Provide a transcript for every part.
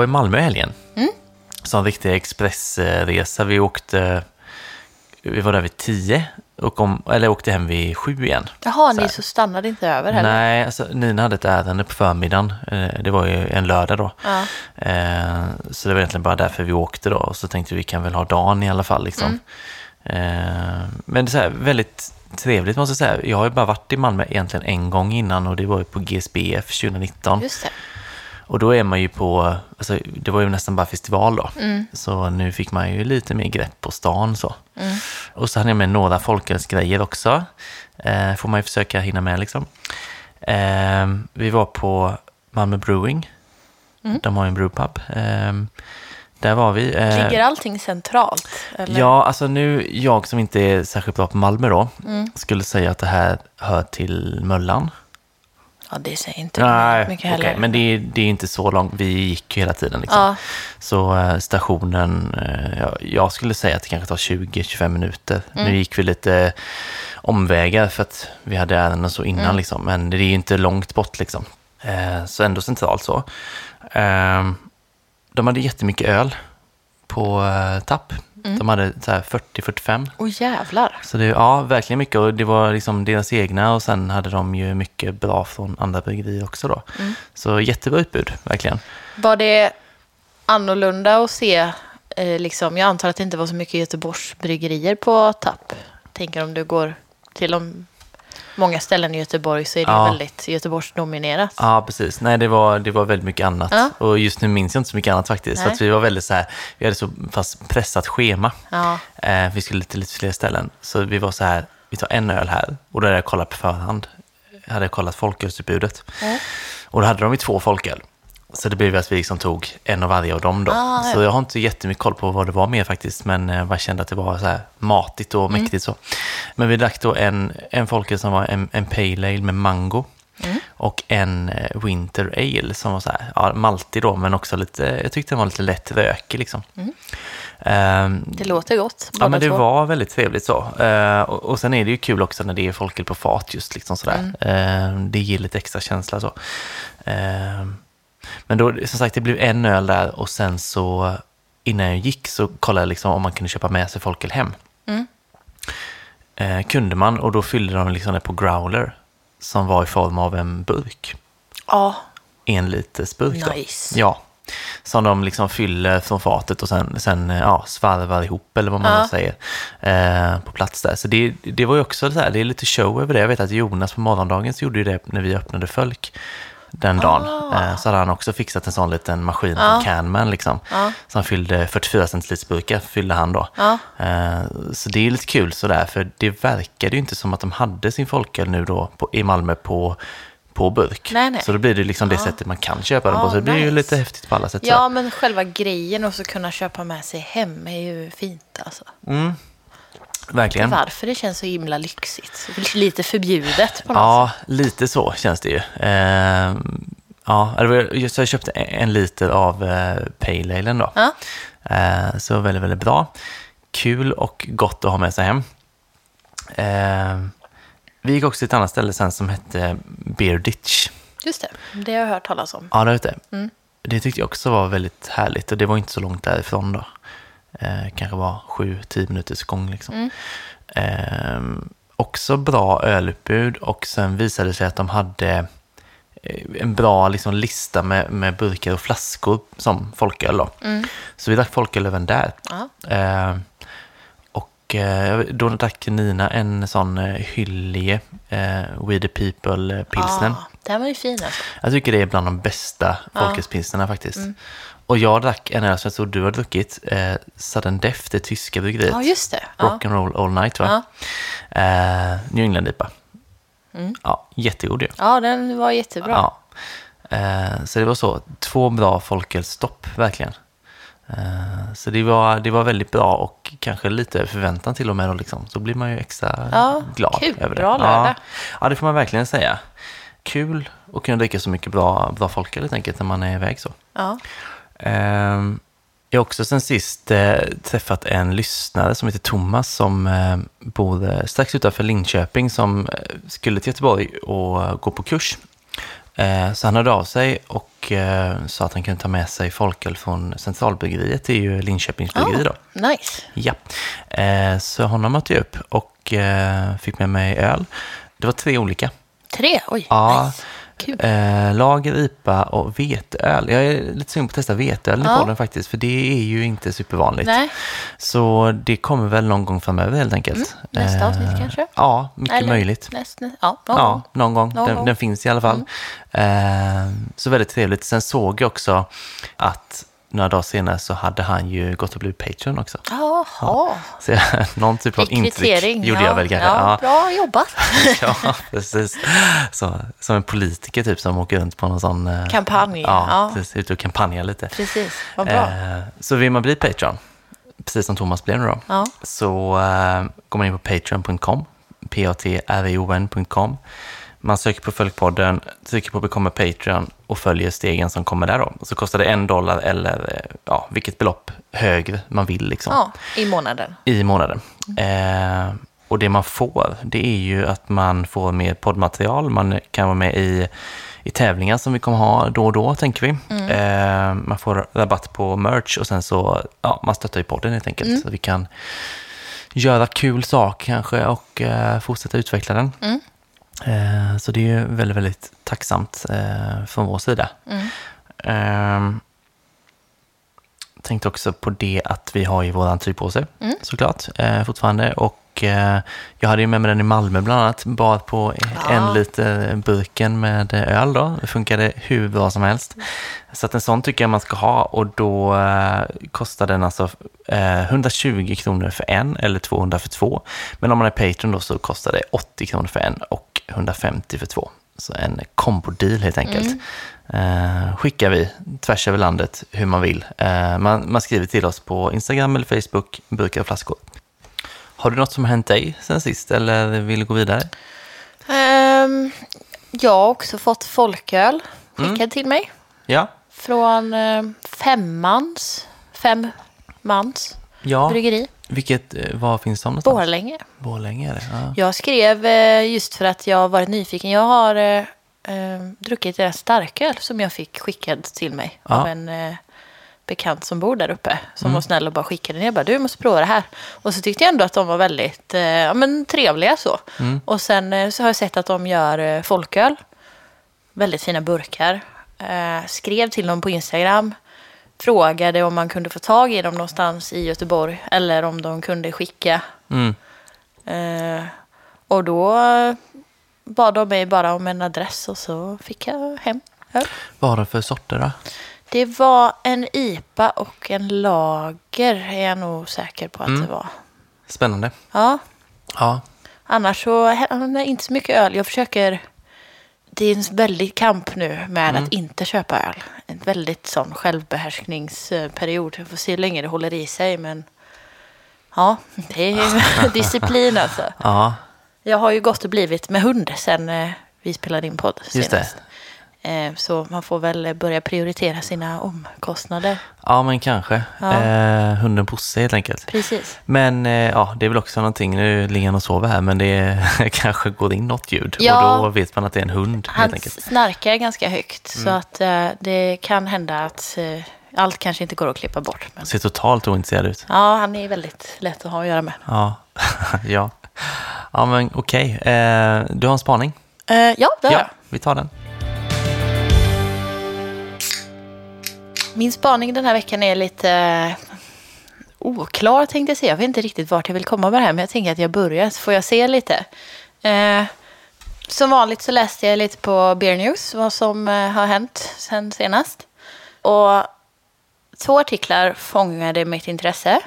var i Malmö i helgen. Mm. Som en riktig expressresa. Vi åkte, vi var där vid tio, och kom, eller åkte hem vid sju igen. Jaha, Så ni så stannade inte över heller? Nej, alltså, Nina hade ett ärende på förmiddagen. Eh, Det var ju en lördag då. Ja. Eh, Så det var egentligen bara därför vi åkte då. Och så tänkte vi vi kan väl ha dagen i alla fall. Liksom. Eh, Men det är så här, väldigt trevligt måste jag säga. Jag har ju bara varit i Malmö egentligen en gång innan och det var ju på GSBF 2019. Just det. Och då är man ju på, alltså, det var ju nästan bara festival då. Mm. Så nu fick man ju lite mer grepp på stan så. Och så hade jag med några folkölsgrejer också. Eh, får man ju försöka hinna med liksom. Eh, vi var på Malmö Brewing. Mm. De har ju en brewpub. Eh, där var vi. Eh, Ligger allting centralt? Eller? Ja, alltså nu, jag som inte är särskilt bra på Malmö då, Mm. skulle säga att det här hör till Möllan. Ja, det säger inte Nej, mycket heller. men det är, det är inte så långt. Vi gick ju hela tiden. Liksom. Ja. Så eh, stationen, ja, jag skulle säga att det kanske tar 20-25 minuter. Mm. Nu gick vi lite omvägar för att vi hade ärenden så innan, Mm. liksom. men det är ju inte långt bort. Liksom. Eh, så ändå centralt så. Eh, de hade jättemycket öl på tapp. Mm. De hade så här 40-45. Åh jävlar. Så det, ja, verkligen mycket. Och det var liksom deras egna och sen hade de ju mycket bra från andra bryggerier också då. Mm. Så jättebra utbud, verkligen. Var det annorlunda att se, eh, liksom, jag antar att det inte var så mycket Göteborgs bryggerier på tapp. Tänker om du går till de många ställen i Göteborg så är det Ja. väldigt Göteborgsdominerat. Ja, precis. Nej, det var, det var väldigt mycket annat. Ja. Och just nu minns jag inte så mycket annat faktiskt. Nej. Så att vi var väldigt så här, vi hade så fast pressat schema. Ja. Eh, vi skulle till lite fler ställen. Så vi var så här, vi tar en öl här. Och då hade jag kollat på förhand. Jag hade kollat folkölsutbudet. Ja. Och då hade de ju två folköl. Så det blev att vi liksom tog en av varje av dem då. Ah, så ja. jag har inte jättemycket koll på vad det var mer faktiskt. Men jag bara kände att det var så här matigt och Mm. mäktigt så. Men vi drack då en, en folköl som var en, en pale ale med mango. Mm. Och en eh, winter ale som var så här, ja, maltig då, men också lite, jag tyckte den var lite lätt rökig liksom. Ehm, Det låter gott, Ja, men det två. var väldigt trevligt så. Eh, och, och sen är det ju kul också när det är folköl på fat just liksom sådär. Eh, det ger lite extra känsla så. Eh, men då, som sagt, det blev en öl där och sen så innan jag gick så kollade jag liksom om man kunde köpa med sig folköl hem. Mm. Eh, kunde man och då fyllde de liksom det på growler som var i form av en burk. Ja, En liters burk då. Nice. Ja. Som de liksom fyller från fatet och sen, sen eh, ja, svarvar ihop eller vad man Ja. säger eh, på plats där. Så det, det var ju också så här, det är lite show över det. Jag vet att Jonas på morgondagens gjorde ju det när vi öppnade Fölk den dagen. Ah. Så hade han också fixat en sån liten maskin Ja. från Canman liksom. Ja. Som fyllde 44 centilitersburkar fyllde han då. Ja. Eh, så det är lite kul sådär, för det verkade ju inte som att de hade sin folköl nu då på, i Malmö på, på burk. Nej, nej. Så då blir det liksom det sättet man kan köpa den Ja, på. Så det blir ju lite häftigt på alla sätt. så. ja, men själva grejen och så kunna köpa med sig hem är ju fint alltså. Verkligen. Varför det känns så himla lyxigt. Lite förbjudet på något Ja, lite så känns det ju. Eh, ja, det så jag köpte en liter av eh, Pale Ale då. Ja. Eh, så väldigt, väldigt bra. Kul och gott att ha med sig hem. Eh, vi gick också till ett annat ställe sen som hette Beer Ditch. Just det, det har jag hört talas om. Ja, det ute. Mm. Det tyckte jag också var väldigt härligt och det var inte så långt därifrån då. Eh, kanske var sju, tio minuters gång liksom. Mm. Eh, också bra ölutbud och sen visade det sig att de hade eh, en bra liksom, lista med, med burkar och flaskor som folköl då. Mm. Så vi drack folköl även där. Ja. Eh, och eh, då drack Nina en sån eh, Hyllie We the People pilsner. Ah, den var ju fin alltså. Jag tycker det är bland de bästa folkölspilsnerna faktiskt. Och jag drack en öl som jag tror du har druckit, eh, Sudden Death, det tyska bryggeriet. Ja, just det. Ja. Rock'n'roll all night va? Eh, New England-IPA. Ja, jättegod ju. ja, den var jättebra. Ja. Eh, så det var så, två bra folkölsstopp verkligen. Eh, så det var, det var väldigt bra och kanske lite förväntan till och med då liksom. Så blir man ju extra Ja, glad kul. över det. Bra ja. lördag. ja, det får man verkligen säga. Kul att kunna dricka så mycket bra, bra folköl helt enkelt när man är iväg så. Ja. Ehm, Jag har också sen sist eh, träffat en lyssnare som heter Thomas som eh, bor eh, strax utanför Linköping som skulle till Göteborg och gå på kurs. Så han hörde av sig och sa att han kunde ta med sig folköl från Centralbryggeriet, det är ju Linköpings bryggeri då. Nice. Ja, så honom mötte jag upp och fick med mig öl. Det var tre olika. Tre? Oj, Ja. nice. Kul. Eh, lager, IPA och veteöl. Jag är lite sugen på att testa veteöl i Ja. podden faktiskt, för det är ju inte supervanligt. Nej, Så det kommer väl någon gång framöver helt enkelt. Mm, nästa Eh, avsnitt kanske? Ja, mycket Eller möjligt. Näst, näst, ja, någon Ja, gång. någon gång. Någon den, gång. Mm. den finns i alla fall. Eh, så väldigt trevligt. Sen såg jag också att några dagar senare så hade han ju gått och blivit Patreon också. Jaha. Så jag, någon typ av intryck gjorde ja. jag väl kanske. Ja, Ja, Bra jobbat. ja, precis. Så, som en politiker typ som åker runt på någon sån... eh, Kampanj, Ja, ja. precis. Ute och kampanjar lite. Precis, vad bra. Eh, så vill man bli Patreon, precis som Thomas blev nu då, Ja. så eh, går man in på patreon.com, p-a-t-r-e-o-n.com. Man söker på Följpodden, trycker på Become Patreon och följer stegen som kommer där då. Så kostar det en dollar eller eh, ja, vilket belopp högre man vill liksom, ja, i månaden. i månaden. Eh, och det man får, det är ju att man får mer poddmaterial, man kan vara med i, i tävlingar som vi kommer ha då och då, tänker vi. Eh, man får rabatt på merch och sen så, ja, man stöttar ju podden helt enkelt. Så vi kan göra kul saker kanske och eh, fortsätta utveckla den. Mm. Eh, så det är väldigt, väldigt tacksamt eh, från vår sida. Ehm, tänkte också på det att vi har ju våran tygpåse såklart eh, fortfarande. Och jag hade ju med mig den i Malmö bland annat, bara på en liter burken med öl då. Det funkade hur bra som helst. Så att en sån tycker jag man ska ha och då kostar den alltså eh, 120 kronor för en eller 200 för två. Men om man är Patreon då så kostar det 80 kronor för en och 150 för två. Så en kombo-deal helt enkelt. Eh, skickar vi tvärs över landet hur man vill. Eh, man, man skriver till oss på Instagram eller Facebook, burkar och flaskor. Har du något som har hänt dig sen sist eller vill du gå vidare? Ehm, jag har också fått folköl skickad Mm. till mig. Ja, Från eh, femmans, fem mans ja. bryggeri. Vilket, eh, var finns de någonstans? Borlänge. Borlänge är det. Ja. Jag skrev eh, just för att jag varit nyfiken. Jag har eh, eh, druckit deras starköl som jag fick skickad till mig Ja. av en eh, bekant som bor där uppe. Som Mm. var snäll och bara skickade ner. Jag bara, du måste prova det här. Och så tyckte jag ändå att de var väldigt eh, ja, men trevliga så. Mm. Och sen så har jag sett att de gör folköl. Väldigt fina burkar. Skrev till dem på Instagram. Frågade om man kunde få tag i dem någonstans i Göteborg. Eller om de kunde skicka. Mm. Eh, och då bad de mig bara om en adress och så fick jag hem öl. Vad har de för sorter då? Det var en IPA och en lager är jag nog säker på att Mm. det var. Spännande. Ja, Ja, annars så inte så mycket öl. Jag försöker... Det är en väldig kamp nu med Mm. att inte köpa öl. En väldigt sån självbehärskningsperiod. Jag får se hur länge det håller i sig men... Ja, det är disciplin alltså. ja Jag har ju gått och blivit med hund sen eh, vi spelade in podd Just det. Eh, så man får väl börja prioritera sina omkostnader. ja men kanske. Ja. Eh, hunden Bosse helt enkelt. Precis. Men eh, ja, det är väl också någonting, nu ligger han och sover här, men det kanske går in något ljud. Ja. Och då vet man att det är en hund helt Han enkelt. snarkar ganska högt så Mm. att eh, det kan hända att eh, allt kanske inte går att klippa bort. Men, Ser totalt ointresserad ut. ja, han är väldigt lätt att ha att göra med. Ja, ja. Ja men okej. Eh, du har en spaning? Ja, det har jag. Ja, vi tar den. Min spaning den här veckan är lite eh, oklar tänkte jag säga. Jag vet inte riktigt vart jag vill komma med det här, men jag tänker att jag börjar så får jag se lite. Eh, som vanligt så läste jag lite på Beer News vad som eh, har hänt sen senast. Och två artiklar fångade mitt intresse.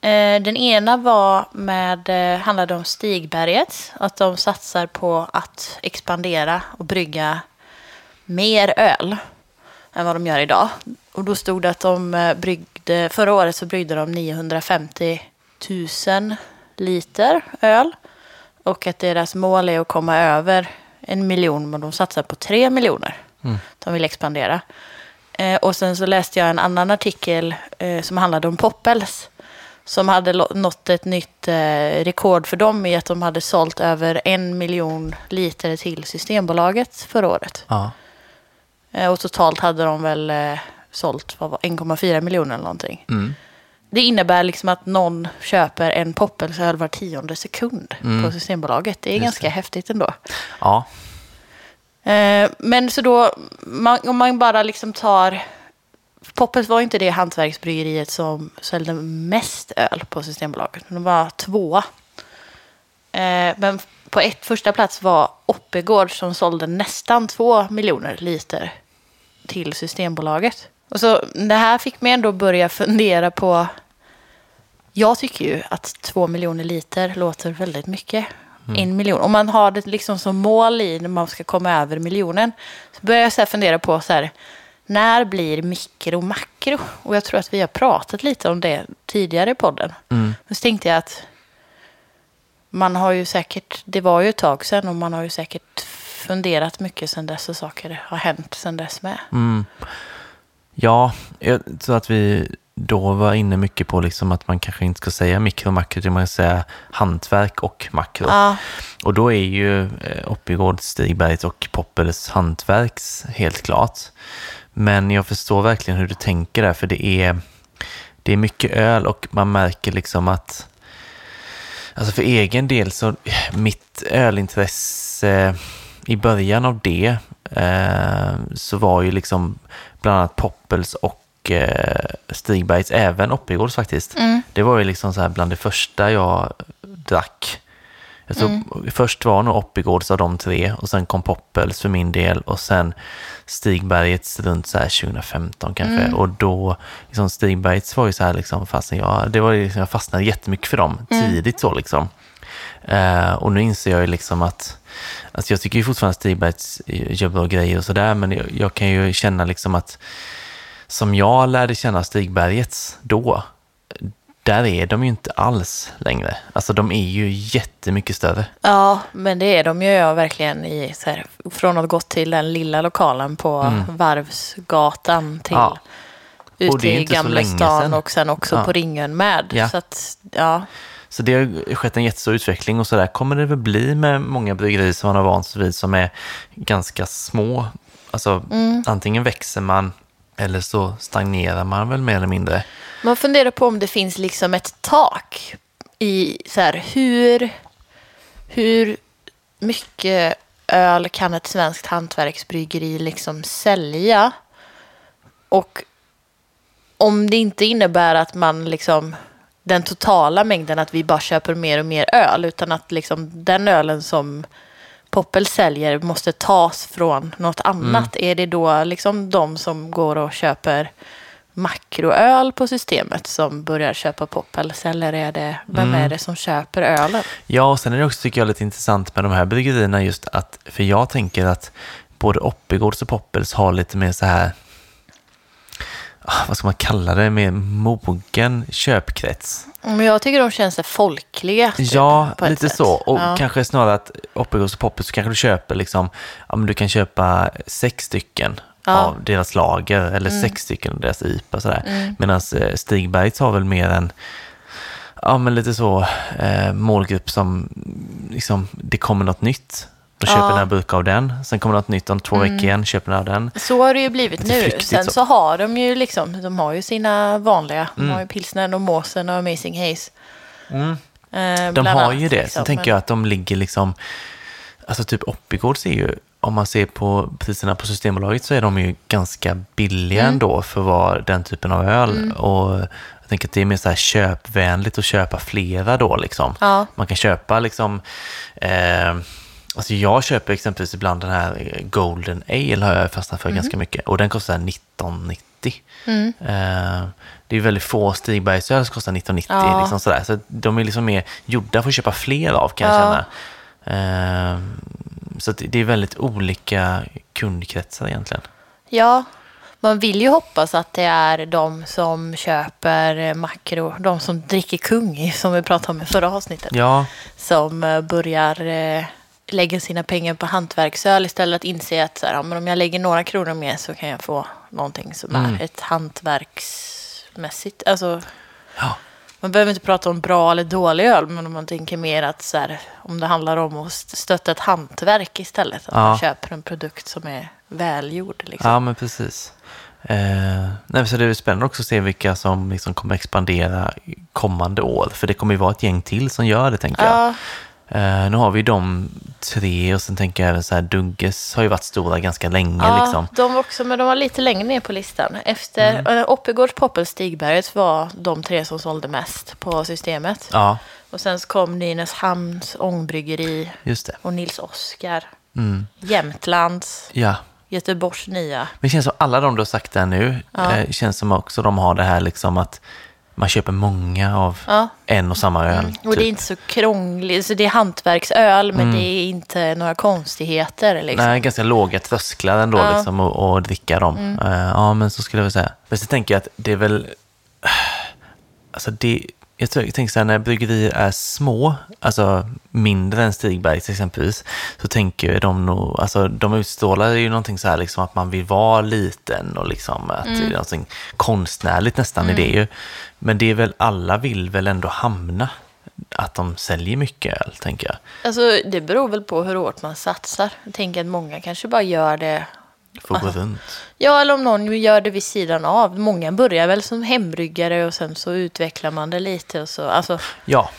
Eh, den ena var med, eh, handlade om Stigberget, att de satsar på att expandera och brygga mer öl än vad de gör idag. Och då stod det att de eh, bryggde, förra året så bryggde de 950 000 liter öl. Och att deras mål är att komma över en miljon, men de satsar på tre miljoner. De vill expandera. Eh, och sen så läste jag en annan artikel eh, som handlade om Poppels. som hade nått ett nytt eh, rekord för dem i att de hade sålt över en miljon liter till Systembolaget förra året. Ja. Eh, och totalt hade de väl eh, sålt vad var- 1,4 miljoner eller någonting. Mm. Det innebär liksom att någon köper en poppelsöl var tionde sekund på Systembolaget. Det är Mm. Just ganska häftigt ändå. ja. Eh, men så då, man, om man bara liksom tar... Poppels var inte det hantverksbryggeriet som sålde mest öl på Systembolaget. De var tvåa. Men på ett första plats var Oppegård som sålde nästan två miljoner liter till Systembolaget. Och så det här fick mig ändå börja fundera på... Jag tycker ju att två miljoner liter låter väldigt mycket. En miljon. Om man har det liksom som mål i när man ska komma över miljonen. Så börjar jag så fundera på så här. När blir mikro makro? Och jag tror att vi har pratat lite om det tidigare i podden. Mm. Men så tänkte jag att man har ju säkert, det var ju ett tag sedan och man har ju säkert funderat mycket sedan dess och saker har hänt sedan dess med. Mm. Ja, jag tror att vi då var inne mycket på liksom att man kanske inte ska säga mikro och makro, utan man ska säga hantverk och makro. Ja, Och då är ju eh, Oppigård, Stigbergs och Poppels hantverks helt klart. Men jag förstår verkligen hur du tänker där, för det är, det är mycket öl och man märker liksom att Alltså för egen del så, mitt ölintresse i början av det eh, så var ju liksom bland annat Poppels och eh, Stigbergs, även Oppigårds faktiskt. Mm. Det var ju liksom så här bland det första jag drack. Jag tror Först var nog Oppigårds av de tre och sen kom Poppels för min del och sen Stigbergets runt så här 2015 kanske. Och då, liksom Stigbergets var ju så här liksom, fastän jag, det var ju liksom, jag fastnade jättemycket för dem tidigt så liksom. Eh, och nu inser jag ju liksom att, alltså jag tycker ju fortfarande att Stigbergets gör bra grejer och sådär, men jag, jag kan ju känna liksom att som jag lärde känna Stigbergets då, där är de ju inte alls längre. Alltså de är ju jättemycket större. ja, men det är de ju jag verkligen i, så här, från att gått till den lilla lokalen på Varvsgatan till Mm. Ja. Och ut det är i Gamla stan och sen också Ja. på Ringön med. Ja. Så att, ja. Så det har skett en jättestor utveckling och så där kommer det väl bli med många bryggerier som man har vant sig vid som är ganska små. Alltså antingen växer man eller så stagnerar man väl mer eller mindre. Man funderar på om det finns liksom ett tak i så här, hur, hur mycket öl kan ett svenskt hantverksbryggeri liksom sälja? Och om det inte innebär att man liksom den totala mängden att vi bara köper mer och mer öl utan att liksom den ölen som Poppel säljer måste tas från något annat. Är det då liksom de som går och köper makroöl på systemet som börjar köpa Poppels eller är det, vem är det som köper ölen? Ja, och sen är det också tycker jag lite intressant med de här bryggerierna just att, för jag tänker att både Oppigårds och Poppels har lite mer så här, vad ska man kalla det, mer mogen köpkrets. Men jag tycker de känns folkliga. typ, Ja, lite sätt. så. Och ja. kanske snarare att Oppigårds och Poppels så kanske du köper liksom, ja men du kan köpa sex stycken Ja. Mm. av deras lager eller sex stycken av deras IPA sådär. Medan eh, Stigbergs har väl mer en, ja men lite så eh, målgrupp som liksom, det kommer något nytt. Då köper. Mm. några burkar av den. Sen kommer något nytt om två veckor igen, köper några av den. Så har det ju blivit Lite nu. flyktigt Sen så. så. har de ju liksom, de har ju sina vanliga. De Mm. har ju pilsnern och måsen och amazing haze. Eh, De har annat, ju det. liksom. Sen tänker jag att de ligger liksom, alltså typ Oppigårds är ju, om man ser på priserna på Systembolaget så är de ju ganska billiga Mm. ändå för vara den typen av öl. Och jag tänker att det är mer så här köpvänligt att köpa flera då liksom. Ja. Man kan köpa liksom, eh, alltså jag köper exempelvis ibland den här Golden Ale har jag fastnat för ganska mycket och den kostar 19,90. Eh, det är väldigt få Stigbergsöl som kostar 19,90. Ja. Liksom sådär. Så de är liksom mer gjorda för att köpa fler av kan jag Ja. känna. Eh, så det är väldigt olika kundkretsar egentligen. Ja, man vill ju hoppas att det är de som köper eh, makro, de som dricker kung, som vi pratade om i förra avsnittet, Ja, som eh, börjar lägga sina pengar på hantverksöl istället att inse att så här, ja, men om jag lägger några kronor mer så kan jag få någonting som Mm. är ett hantverksmässigt. Alltså, ja. Man behöver inte prata om bra eller dålig öl, men om man tänker mer att så här, om det handlar om att st- stötta ett hantverk istället. Att Ja. man köper en produkt som är välgjord. Liksom. Ja, men precis. Eh, nej, så det är spännande också att se vilka som liksom kommer expandera kommande år. För det kommer ju vara ett gäng till som gör det, tänker jag. Eh, nu har vi de tre och sen tänker jag även så här, Dugges har ju varit stora ganska länge. ja liksom. de också, men de var lite längre ner på listan. Efter mm. Oppigårds, Poppel, Stigberget var de tre som sålde mest på systemet. Ja, Och sen så kom Nynäshamns ångbryggeri just det. och Nils Oskar. Mm. Jämtlands, Ja, Göteborgs nya. men det känns som alla de du har sagt där nu, Ja. eh, känns som också de har det här liksom att man köper många av Ja. en och samma öl. Mm. Och det är typ. inte så krångligt. Så det är hantverksöl, men det är inte några konstigheter. Liksom. Nej, ganska låga trösklar ändå Ja. Mm. liksom, och, och dricka dem. Eh, ja, men så skulle jag väl säga. Men så tänker jag att det är väl... Alltså det, jag, tror, jag tänker så här, när bryggerier är små, alltså mindre än Stigbergs exempelvis, så tänker de nog, alltså de utstrålar ju någonting så här liksom att man vill vara liten och liksom att Mm. det är någonting konstnärligt nästan i det ju. Men det är väl, alla vill väl ändå hamna att de säljer mycket öl, tänker jag. Alltså, det beror väl på hur hårt man satsar. Jag tänker att många kanske bara gör det. Att gå runt. Ja, eller om någon gör det vid sidan av. Många börjar väl som hembryggare och sen så utvecklar man det lite. Och så. Alltså, Ja,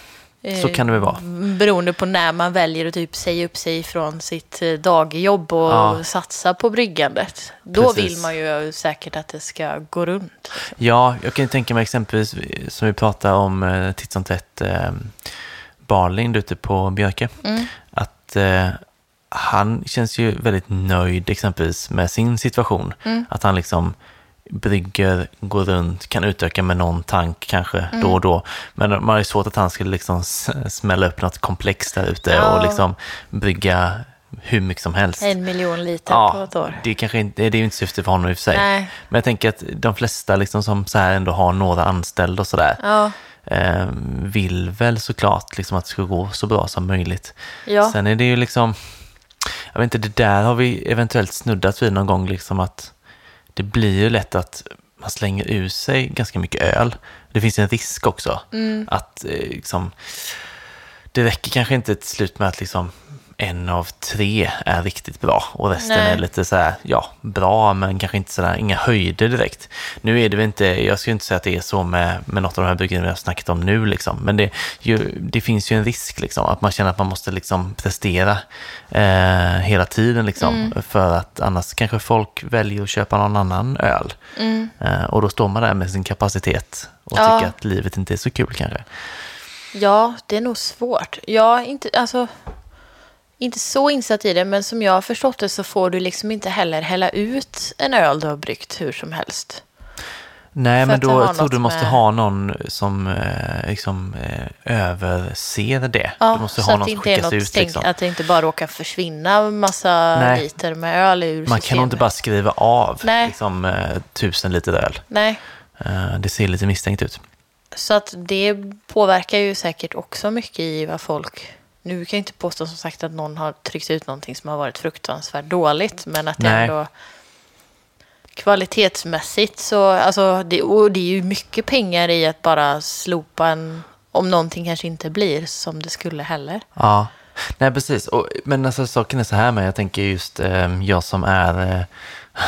så eh, kan det väl vara. Beroende på när man väljer att typ säga upp sig från sitt eh, dagjobb och Ja. satsa på bryggandet. Då Precis. vill man ju säkert att det ska gå runt. Ja, jag kan tänka mig exempelvis som vi pratade om eh, titt som tätt eh, Barlind ute på Björke. Att eh, han känns ju väldigt nöjd exempelvis med sin situation. Att han liksom brygger, går runt, kan utöka med någon tank kanske då och då. Men man har ju svårt att han skulle liksom smälla upp något komplext där ute Ja. och liksom brygga hur mycket som helst. En miljon liter på Ja, ett år. det, är kanske inte, det är ju inte syftet för honom i och för sig. Nej. Men jag tänker att de flesta liksom som så här ändå har några anställda och sådär, Ja, eh, vill väl såklart liksom att det ska gå så bra som möjligt. ja. Sen är det ju liksom, jag vet inte, det där har vi eventuellt snuddat vid någon gång, liksom att det blir ju lätt att man slänger ur sig ganska mycket öl. Det finns en risk också Mm. att eh, liksom, det räcker kanske inte till slut med att liksom en av tre är riktigt bra och resten Nej. är lite så här, ja, bra men kanske inte sådär, inga höjder direkt. Nu är det väl inte, jag skulle inte säga att det är så med, med något av de här bryggerierna vi har snackat om nu liksom, men det, ju, det finns ju en risk liksom, att man känner att man måste liksom prestera eh, hela tiden liksom, Mm. för att annars kanske folk väljer att köpa någon annan öl. Eh, och då står man där med sin kapacitet och Mm. Ja. tycker att livet inte är så kul kanske. Ja, det är nog svårt. Jag är inte, alltså, inte så insatt i det, men som jag har förstått det så får du liksom inte heller hälla ut en öl du har bryggt hur som helst. Nej, För men det då har tror du måste med- ha någon som eh, liksom, eh, överser det. Ja, du måste så ha att någon det som inte är skickas något ut. stängt, Liksom. att det inte bara råkar försvinna massa Nej. liter med öl ur Man kan nog systemet. inte bara skriva av liksom, eh, tusen liter öl. Nej, Eh, det ser lite misstänkt ut. så att det påverkar ju säkert också mycket i vad folk... Nu kan jag inte påstå som sagt att någon har tryckt ut någonting som har varit fruktansvärt dåligt, men att det Nej. ändå kvalitetsmässigt så, alltså, det, och det är ju mycket pengar i att bara slopa en, om någonting kanske inte blir som det skulle heller. Ja, nej precis. Och, men alltså, saken är så här med, jag tänker just eh, jag som är eh,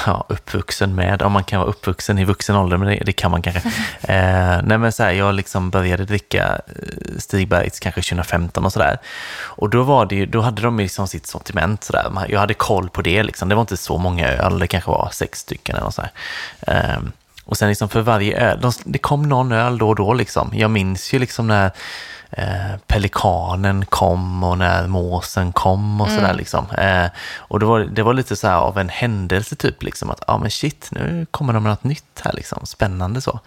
ja, uppvuxen med, om man kan vara uppvuxen i vuxen ålder, men det, det kan man kanske. Eh, nej men så här, jag liksom började dricka eh, Stigbergs kanske 2015 och sådär. Och då var det ju, då hade de liksom sitt sortiment sådär. Jag hade koll på det liksom. Det var inte så många öl, det kanske var sex stycken eller sådär. Eh, och sen liksom för varje öl, de, det kom någon öl då och då liksom. Jag minns ju liksom när eh, Pelikanen kom och när Måsen kom och sådär liksom. Eh, och det var, det var lite så av en händelse typ liksom att, ja men shit, nu kommer de med något nytt här liksom. Spännande så.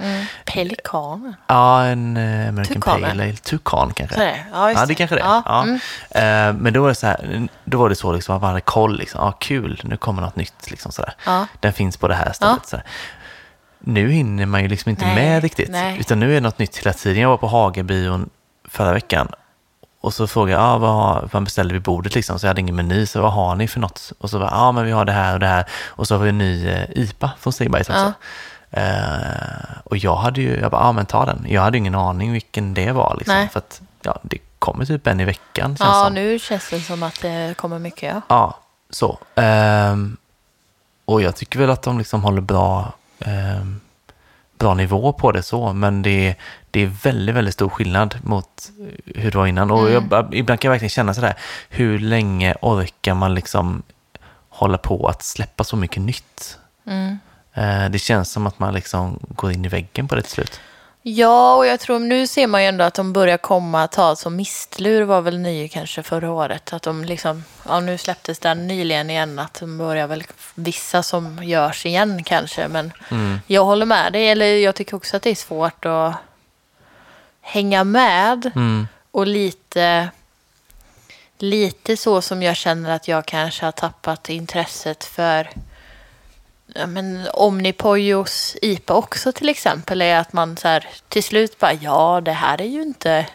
Pelikaner. Ja, en eh, American Tukanen. Pale Ale, Tukan kanske. Det. Ja, Ja, det kanske det. Ja, Ja. mm. Eh, men då var det så här, då var det så liksom att man hade koll liksom, ja kul, nu kommer något nytt liksom sådär. Ja. Den finns på det här stället. Sådär. Nu hinner man ju liksom inte Nej, med riktigt, nej. utan nu är det något nytt hela tiden. Jag var på Hagabion förra veckan och så frågade jag, ah, vad, har, vad beställde vi bordet liksom? Så jag hade ingen meny, så vad har ni för något? Och så var ja ah, men vi har det här och det här. Och så har vi en ny eh, IPA från Stigbergs också. Eh, och jag hade ju, jag bara, ja men ta den. Jag hade ingen aning vilken det var liksom. Nej. För att, ja, det kommer typ en i veckan känns Ja, som. nu känns det som att det kommer mycket. Ja. Ja, så. Ehm, och jag tycker väl att de liksom håller bra, ehm, bra nivå på det så, men det, det är väldigt, väldigt stor skillnad mot hur det var innan. Och Mm. jag, ibland kan jag verkligen känna sådär, hur länge orkar man liksom hålla på att släppa så mycket nytt? Mm. Eh, det känns som att man liksom går in i väggen på det till slut. Ja, och jag tror nu ser man ju ändå att de börjar komma, ta som mistlur var väl ny kanske förra året. Att de liksom, ja nu släpptes den nyligen igen, att de börjar väl vissa som görs igen kanske. Men Mm. jag håller med dig, eller jag tycker också att det är svårt att hänga med. Mm. Och lite, lite så som jag känner att jag kanske har tappat intresset för ja, men Omnipojos IPA också till exempel är att man så här, till slut bara ja det här är ju inte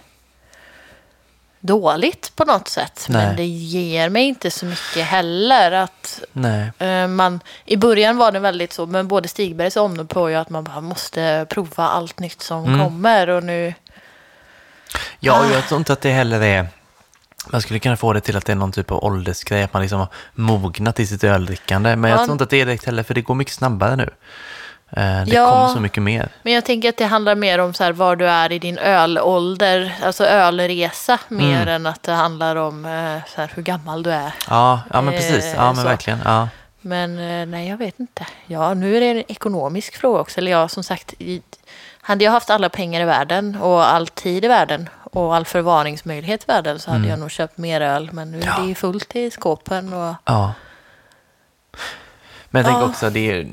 dåligt på något sätt. Nej. Men det ger mig inte så mycket heller. Att eh, man, I början var det väldigt så, men både Stigbergs och Omnipojo att man bara måste prova allt nytt som Mm. kommer. Och nu, Ja, Ah. jag tror inte att det heller är... Man skulle kunna få det till att det är någon typ av åldersgrej, att man liksom har mognat i sitt öldrickande. Men jag Ja. tror inte att det är direkt heller, för det går mycket snabbare nu. Eh, Det Ja. kommer så mycket mer. Men jag tänker att det handlar mer om så här, var du är i din ölålder, alltså ölresa, mer Mm. än att det handlar om eh, så här, hur gammal du är. Ja, ja men Eh, precis. Ja, men så. verkligen. Ja. Men eh, nej, jag vet inte. Ja, nu är det en ekonomisk fråga också. Eller jag, som sagt, hade jag haft alla pengar i världen och all tid i världen och all förvaringsmöjlighet i världen så hade Mm. jag nog köpt mer öl. Men nu Ja. är det ju fullt i skåpen. Och, ja. Men jag tänker Ja. också, det är,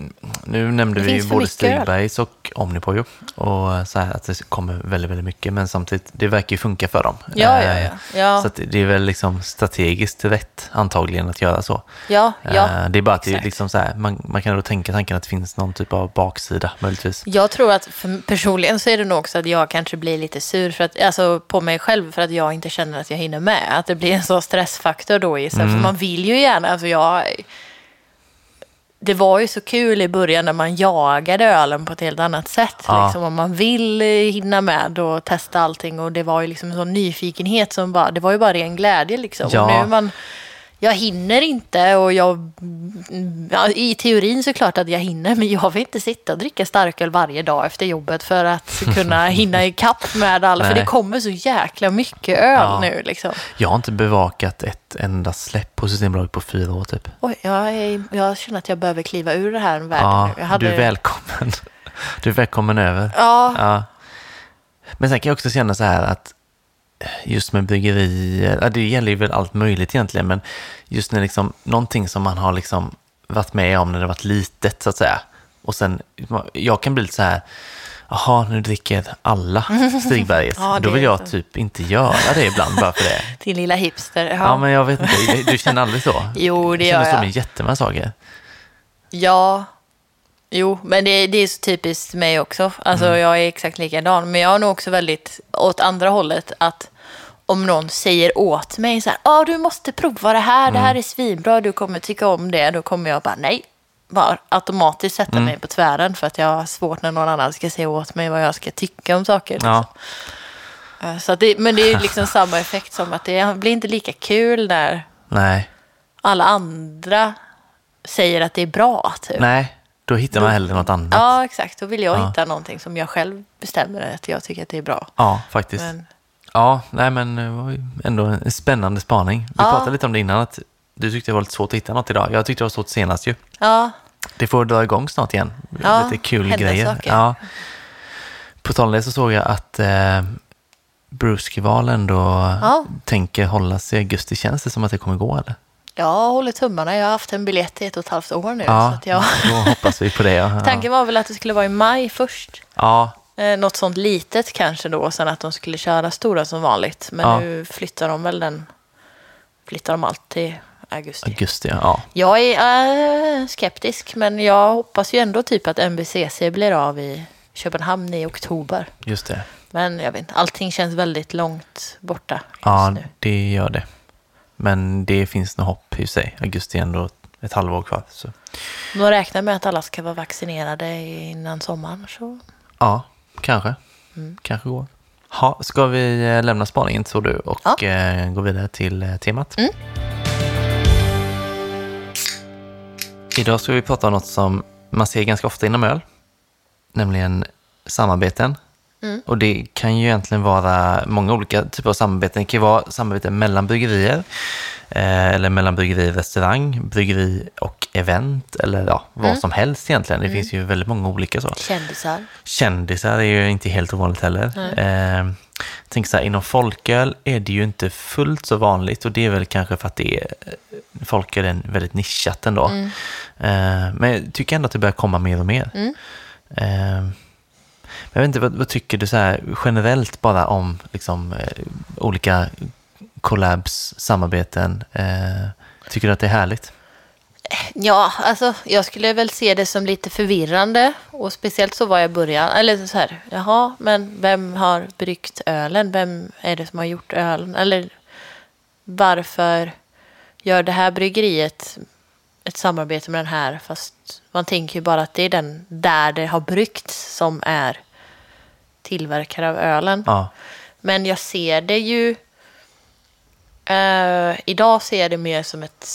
nu nämnde Det vi ju både. Stigbergs och Omnipojo. Och så här att det kommer väldigt, väldigt mycket. Men samtidigt, det verkar ju funka för dem. ja, ja, Eh, ja. Ja, Så det är väl liksom strategiskt rätt antagligen att göra så. ja, ja. Eh, det är bara att det är liksom så här, man, man kan då tänka tanken att det finns någon typ av baksida möjligtvis. Jag tror att för, personligen så är det nog också att jag kanske blir lite sur för att, alltså på mig själv för att jag inte känner att jag hinner med. Att det blir en sån stressfaktor då i sig. Mm. För man vill ju gärna, alltså jag... Det var ju så kul i början när man jagade ölen på ett helt annat sätt. Ja. Liksom, om man vill eh, hinna med och testa allting. Och det var ju liksom en sån nyfikenhet som bara, det var ju bara ren glädje liksom. Ja. Och nu man, jag hinner inte och jag, ja, i teorin så klart att jag hinner, men jag vill inte sitta och dricka starköl varje dag efter jobbet för att kunna hinna ikapp med alla. För det kommer så jäkla mycket öl Ja. nu liksom. Jag har inte bevakat ett enda släpp på Systembolaget på fyra år typ. Oj, jag, är, jag känner att jag behöver kliva ur det här världen Ja, nu. Hade, du är välkommen. Du är välkommen över. Ja, Ja. Men sen kan jag också känna så här att just med bryggerier, ja, det gäller ju väl allt möjligt egentligen, men just när liksom någonting som man har liksom varit med om när det varit litet så att säga. Och sen, jag kan bli lite så här, jaha, nu dricker alla Stigbergets. Ja, Då vill jag så. typ inte göra det ibland bara för det. din lilla hipster. Ja, Ja, men jag vet inte, du känner aldrig så? Jo, det jag känner gör så med jättemånga saker. Ja, jo, men det, det är så typiskt mig också. Alltså Mm. jag är exakt likadan. Men jag är nog också väldigt åt andra hållet att om någon säger åt mig så här, ja du måste prova det här, det Mm. här är svinbra, du kommer tycka om det, då kommer jag bara nej. Bara automatiskt sätta Mm. mig på tvären för att jag har svårt när någon annan ska säga åt mig vad jag ska tycka om saker. liksom. Ja, Så det, men det är liksom samma effekt som att det blir inte lika kul när nej, alla andra säger att det är bra. Typ. nej, då hittar man hellre något annat. Ja, exakt. Då vill jag Ja. hitta någonting som jag själv bestämmer att jag tycker att det är bra. Ja, faktiskt. Men, Ja, nej men det var ju ändå en spännande spaning. Vi Ja. pratade lite om det innan, att du tyckte det var lite svårt att hitta något idag. Jag tyckte det var svårt senast ju. ja, Det får dra igång snart igen. Ja, lite kul grejer. saker. Ja. På tal om det så såg jag att eh, Bruceval ändå Ja. tänker hålla sig i augusti. Känns det som att det kommer gå eller? jag håller tummarna. Jag har haft en biljett i ett och ett halvt år nu. Så Ja, att jag... då hoppas vi på det. Ja. Tanken var väl att det skulle vara i maj först. Ja, Eh, något sånt litet kanske då. Sen att de skulle köra stora som vanligt. Men Ja. nu flyttar de väl den. Flyttar de allt till augusti. augusti, ja. ja. Jag är eh, skeptisk. Men jag hoppas ju ändå typ att MBCC blir av i Köpenhamn i oktober. Just det. Men jag vet inte, allting känns väldigt långt borta just Ja, nu. det gör det. Men det finns nog hopp i sig. Augusti är ändå ett halvår kvar. Så. De räknar med att alla ska vara vaccinerade innan sommaren. Så. Ja, kanske. Mm. Kanske går. Ha, ska vi eh, lämna spaningen tror du och Ja. eh, gå vidare till eh, temat? Mm. Idag ska vi prata om något som man ser ganska ofta inom öl, nämligen samarbeten. Mm. Och det kan ju egentligen vara många olika typer av samarbeten. Det kan ju vara samarbeten mellan bryggerier, eh, eller mellan bryggeri och restaurang, bryggeri och event, eller ja, vad Mm. som helst egentligen. Det finns ju väldigt många olika så. Kändisar. Kändisar är ju inte helt ovanligt heller. Eh, tänk så här, inom folköl är det ju inte fullt så vanligt och det är väl kanske för att det är, folköl är väldigt nischat ändå. Mm. Eh, men jag tycker ändå att det börjar komma mer och mer. Jag vet inte, vad, vad tycker du så här, generellt bara om liksom, eh, olika collabs, samarbeten? Eh, tycker du att det är härligt? Ja, alltså jag skulle väl se det som lite förvirrande. Och speciellt så var jag i början. Eller så här, jaha, men vem har bryggt ölen? Vem är det som har gjort ölen? Eller varför gör det här bryggeriet ett samarbete med den här? Fast man tänker ju bara att det är den där det har bryggts som är tillverkare av ölen. Ja, Men jag ser det ju... Eh, idag ser jag det mer som ett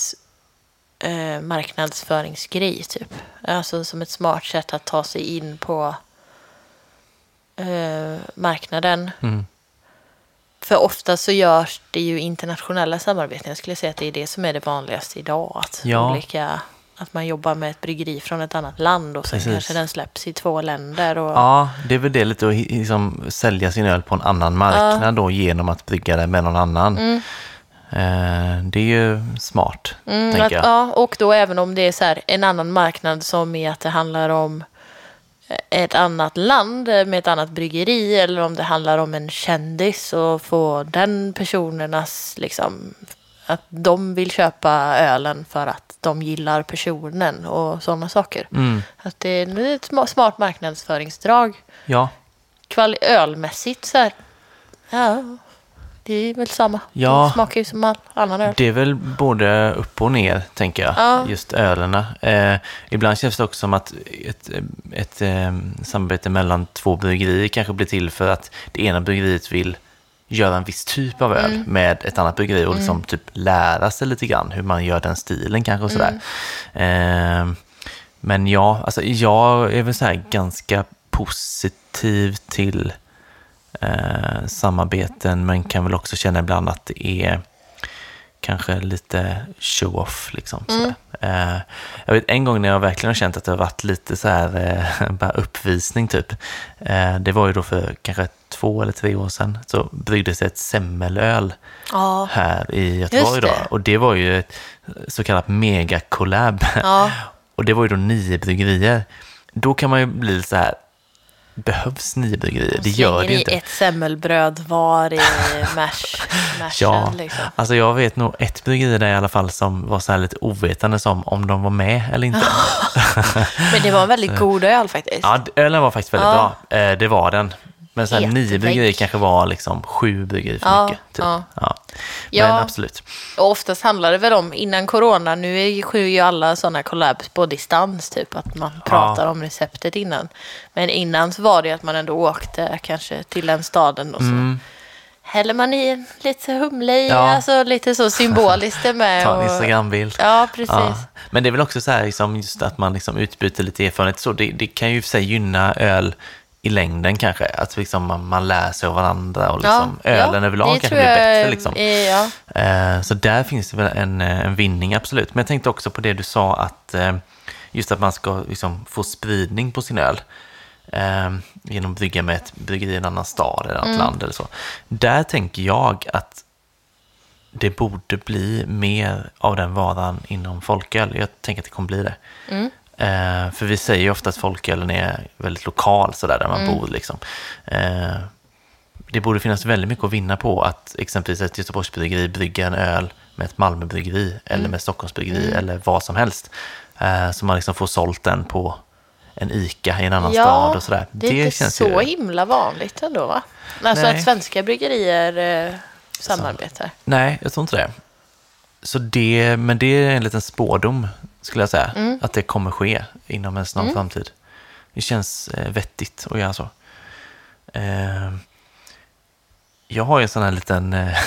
eh, marknadsföringsgrej, typ. Alltså som ett smart sätt att ta sig in på eh, marknaden. mm. För ofta så görs det ju internationella samarbeten. Jag skulle säga att det är det som är det vanligaste idag. Att, Ja. olika, att man jobbar med ett bryggeri från ett annat land och sen Precis. kanske den släpps i två länder. Och, ja, det är väl det lite att liksom, sälja sin öl på en annan marknad då genom att brygga det med någon annan. Eh, det är ju smart, Mm, tänker att, jag. ja, och då även om det är så här, en annan marknad som är att det handlar om ett annat land med ett annat bryggeri eller om det handlar om en kändis och få den personernas liksom att de vill köpa ölen för att de gillar personen och sådana saker. Mm, Att det är ett sma- smart marknadsföringsdrag. ja, Kval ölmässigt så här, ja, det är väl samma. Ja. Det smakar ju som all annan öl. det är väl både upp och ner, tänker jag, Ja. just ölerna. Eh, ibland känns det också som att ett, ett eh, samarbete mellan två bryggerier kanske blir till för att det ena bryggeriet vill göra en viss typ av öl med ett annat bryggeri och liksom typ lära sig lite grann hur man gör den stilen kanske och sådär. Eh, men ja, alltså jag är väl så här ganska positiv till eh, samarbeten men kan väl också känna ibland att det är kanske lite show-off. Liksom, sådär. Eh, jag vet en gång när jag verkligen har känt att det har varit lite så här eh, bara uppvisning typ. Eh, det var ju då för kanske två eller tre år sedan så bryggdes det ett semmelöl Ja. här i Göteborg då. Och det var ju ett så kallat mega-collab. Ja. Och det var ju då nio bryggerier. Då kan man ju bli så här, behövs nio bryggerier? Det gör det ju i inte. ett semmelbröd var i mash, mashen. Ja, liksom. alltså jag vet nog ett bryggeri där i alla fall som var så här lite ovetande som om de var med eller inte. Men det var en väldigt god öl faktiskt. Ja, ölen var faktiskt väldigt Ja. bra. Eh, det var den. Men så här, nio bryggerier kanske var liksom sju bryggerier för Ja, mycket. Typ. ja. Ja. Ja. Men absolut. Och oftast handlar det väl om, innan corona, nu är sker ju alla sådana collabs på distans, typ att man pratar om receptet innan. Men innan så var det att man ändå åkte kanske till den staden och så Mm. häller man i lite humle i, Ja. alltså lite så symboliskt det med. Ta en Instagrambild. Ja, precis. Ja. Men det är väl också så här, liksom, just att man liksom utbyter lite erfarenhet. Så det, det kan ju för sig gynna öl i längden kanske. Att liksom man, man lär sig av varandra och liksom, ölen överlag det kanske blir bättre. Liksom. Ja. Eh, Så där finns det väl en, eh, en vinning, absolut. Men jag tänkte också på det du sa, att eh, just att man ska liksom få spridning på sin öl eh, genom att brygga med ett bryggeri i en annan stad eller ett annat land eller så. Där tänker jag att det borde bli mer av den varan inom folköl. Jag tänker att det kommer bli det. Eh, för vi säger ju ofta att folkölen är väldigt lokal, sådär där man bor. Liksom. Eh, det borde finnas väldigt mycket att vinna på att exempelvis ett Göteborgsbryggeri brygger en öl med ett Malmöbryggeri eller med Stockholmsbryggeri eller vad som helst. Eh, så man liksom får sålt den på en ICA i en annan stad och sådär. det är inte så himla vanligt ändå va? Alltså Nej. att svenska bryggerier eh, samarbetar. Nej, jag tror inte det. Så det, men det är en liten spårdom skulle jag säga. Att det kommer ske inom en snar framtid. Det känns eh, vettigt att göra så. Eh, jag har ju en sån här liten, eh,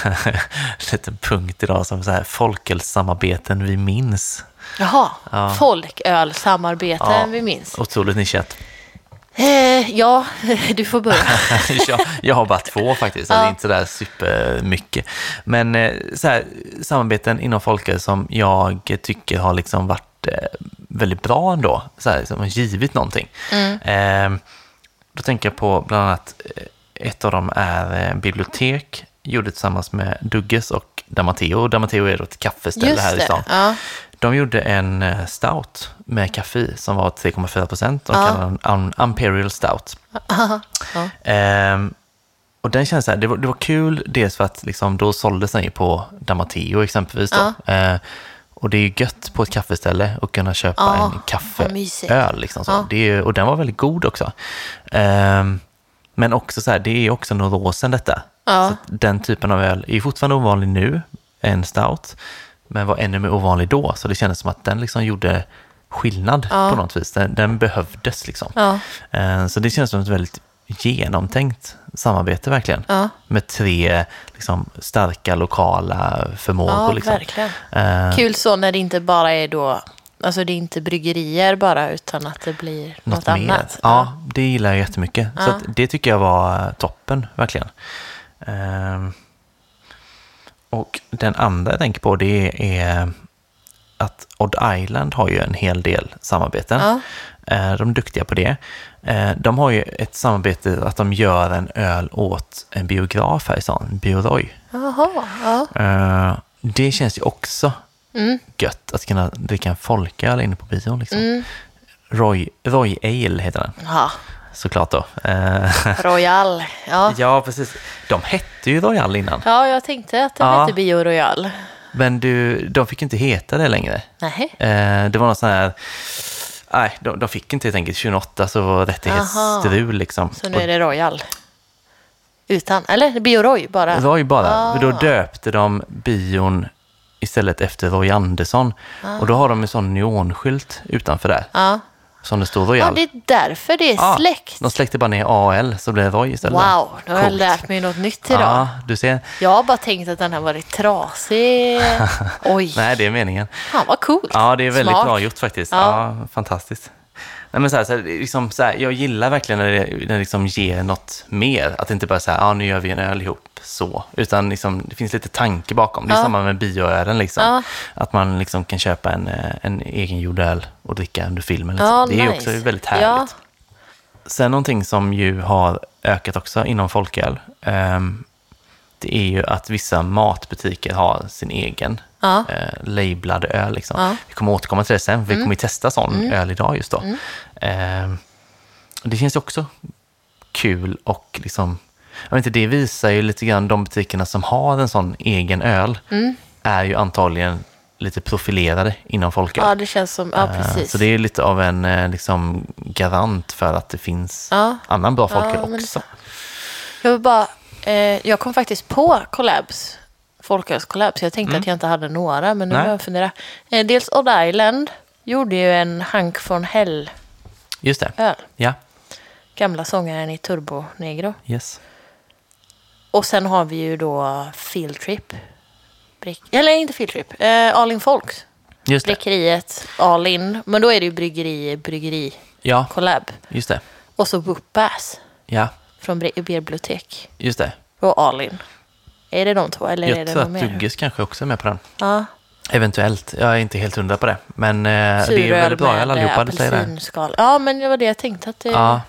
liten punkt idag som så här folkhälsosamarbeten vi minns. Jaha, Ja. folkölsamarbeten Ja. vi minns. Otroligt nischat. Eh, ja, du får börja. jag, jag har bara två faktiskt, så det är inte sådär supermycket. Men eh, så här, samarbeten inom folkhälsa som jag tycker har liksom varit eh, väldigt bra ändå, så här, som har givit någonting. Eh, då tänker jag på bland annat, eh, ett av dem är bibliotek, gjorde tillsammans med Dugges och Damateo. Damateo är då ett kaffeställe här i stan. Ja. De gjorde en eh, stout med kaffe som var 3,4 procent. De Ja. kallade den Un- Imperial Stout. Ja. Ehm, och den känns så här, det var, det var kul dels för att liksom, då såldes den ju på Damateo exempelvis. Då. Eh, och det är ju gött på ett kaffeställe att kunna köpa en kaffeöl. Liksom, så. Det är, och den var väldigt god också. Ehm, men också så här, det är också några år sedan detta. Så den typen av öl är fortfarande ovanlig nu, en stout, men var ännu mer ovanlig då. Så det kändes som att den liksom gjorde skillnad Ja. på något vis. Den, den behövdes liksom. Ja. Eh, Så det känns som ett väldigt genomtänkt samarbete verkligen. Ja. Med tre liksom, starka lokala förmågor. Ja, liksom. verkligen. Eh, Kul så när det inte bara är då, alltså det är inte bryggerier bara, utan att det blir något, något annat. Ja, det gillar jag jättemycket. Så det tycker jag var toppen, verkligen. Ehm, och den andra jag tänker på det är att Odd Island har ju en hel del samarbeten. Ja. Eh, De är duktiga på det. Eh, De har ju ett samarbete att de gör en öl åt en biograf här i stan, Bioroy. Ja. Eh, Det känns ju också Mm. gött att kunna dricka en folköl inne på bion. Liksom. Mm. Roy, Roy Ale heter den, ja. Såklart då. Eh, Royal. Ja. Ja, precis. De hette ju Royal innan. ja, jag tänkte att den Ja. hette Bio Royal. Men du, de fick inte heta det längre. Nej. Eh, det var någon sån här... Nej, de, de fick inte helt enkelt. 2008 så var rättighetsstrul liksom. Så nu är det Royal. Utan, eller Bio Roy bara. Roy bara. Ah. Då döpte de bion istället efter Roy Andersson. Och då har de en sån neonskylt utanför där. Ja. Som det står ja, Royal. det är därför det är Ja, släkt. De släckte bara ner AL så blev det Roy istället. Wow, nu har jag Coolt. lärt mig något nytt idag. Ja, du ser. Jag har bara tänkt att den har varit trasig. Oj, Nej, det är meningen. fan vad coolt. Ja, det är väldigt Smart. bra gjort faktiskt. Ja. Ja, fantastiskt. Nej, men så här, så här, liksom, så här, jag gillar verkligen när det, när det liksom ger något mer. Att det inte bara säga, ja nu gör vi en öl ihop, så. Utan liksom, det finns lite tanke bakom. Det är Ja. samma med bioölen. Liksom. Ja. Att man liksom kan köpa en, eh, en egengjord öl och dricka under filmen. Liksom. Ja, det är nice. också väldigt härligt. Ja. Sen någonting som ju har ökat också inom folköl. ehm, det är ju att vissa matbutiker har sin egen Ja. eh, lablad öl. Liksom. Ja. Mm. Vi kommer återkomma till det sen, vi kommer ju testa sån öl idag just då. Ehm, det känns ju också kul och liksom, jag vet inte, det visar ju lite grann de butikerna som har en sån egen öl Mm. är ju antagligen lite profilerade inom folköl. ja, det känns som, ja Eh, precis. Så det är lite av en eh, liksom, garant för att det finns Ja. annan bra folköl Ja, också. Jag vill bara, eh, jag kom faktiskt på collabs, folkölskollabs. Jag tänkte att jag inte hade några, men nu börjar jag fundera. Eh, dels Odd Island gjorde ju en Hank från Hell-öl. Just det. Ja, Gamla sångaren i Turbo Negro. yes. Och sen har vi ju då Field Trip. Brick, eller inte Field Trip, eh, All In Folks. Just det. Bryggeriet All In. Men då är det ju bryggeri, bryggeri, Ja, collab. just det. Och så Whoop-Ass Ja, från Bre- Bibliotek. just det. Och All In. Är det de två eller är Jag det tror någon att mer? Dugges kanske också är med på den. Ja. Eventuellt. Jag är inte helt hundra på det. Men eh, det är väldigt bra med, allihopa, det. apelsinskal. Ja, men det var det jag tänkte att det är Ja,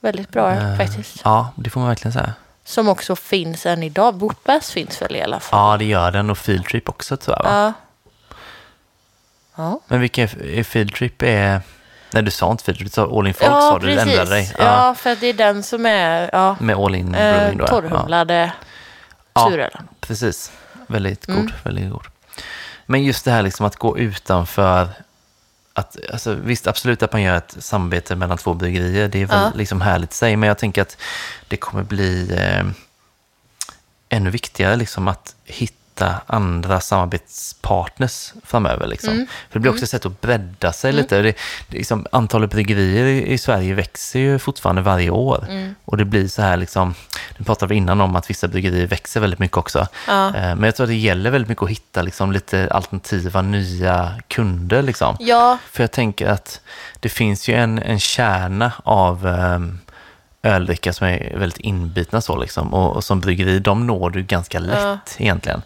väldigt bra eh, faktiskt. ja, det får man verkligen säga. Som också finns än idag. Whoop-Ass finns väl i alla fall? Ja, det gör den och Field Trip också tror jag. Va? Ja. Ja, Men vilka är, är Field Trip? Är... Nej, du sa inte Field Trip, du sa All In Folk sa du, du ändrade dig. Ja. för att det är den som är ja, Med All In eh, Brewing då. ja. Torrhumlade Ja. Precis. Väldigt god. Mm. Väldigt god. Men just det här liksom att gå utanför att, alltså, visst, absolut att man gör ett samarbete mellan två bryggerier. Det är väl Ja. liksom härligt i sig. Men jag tänker att det kommer bli eh, ännu viktigare liksom att hitta hitta andra samarbetspartners framöver. Liksom. Mm. För det blir också ett sätt att bredda sig lite. Det, det, liksom, antalet bryggerier i, i Sverige växer ju fortfarande varje år. Mm. Och det blir så här, liksom, nu pratade vi innan om att vissa bryggerier växer väldigt mycket också. Ja. Eh, Men jag tror att det gäller väldigt mycket att hitta liksom, lite alternativa, nya kunder. Liksom. Ja, För jag tänker att det finns ju en, en kärna av um, öldrickare som är väldigt inbitna så liksom. Och, och som bryggeri, de når du ganska lätt Ja. egentligen.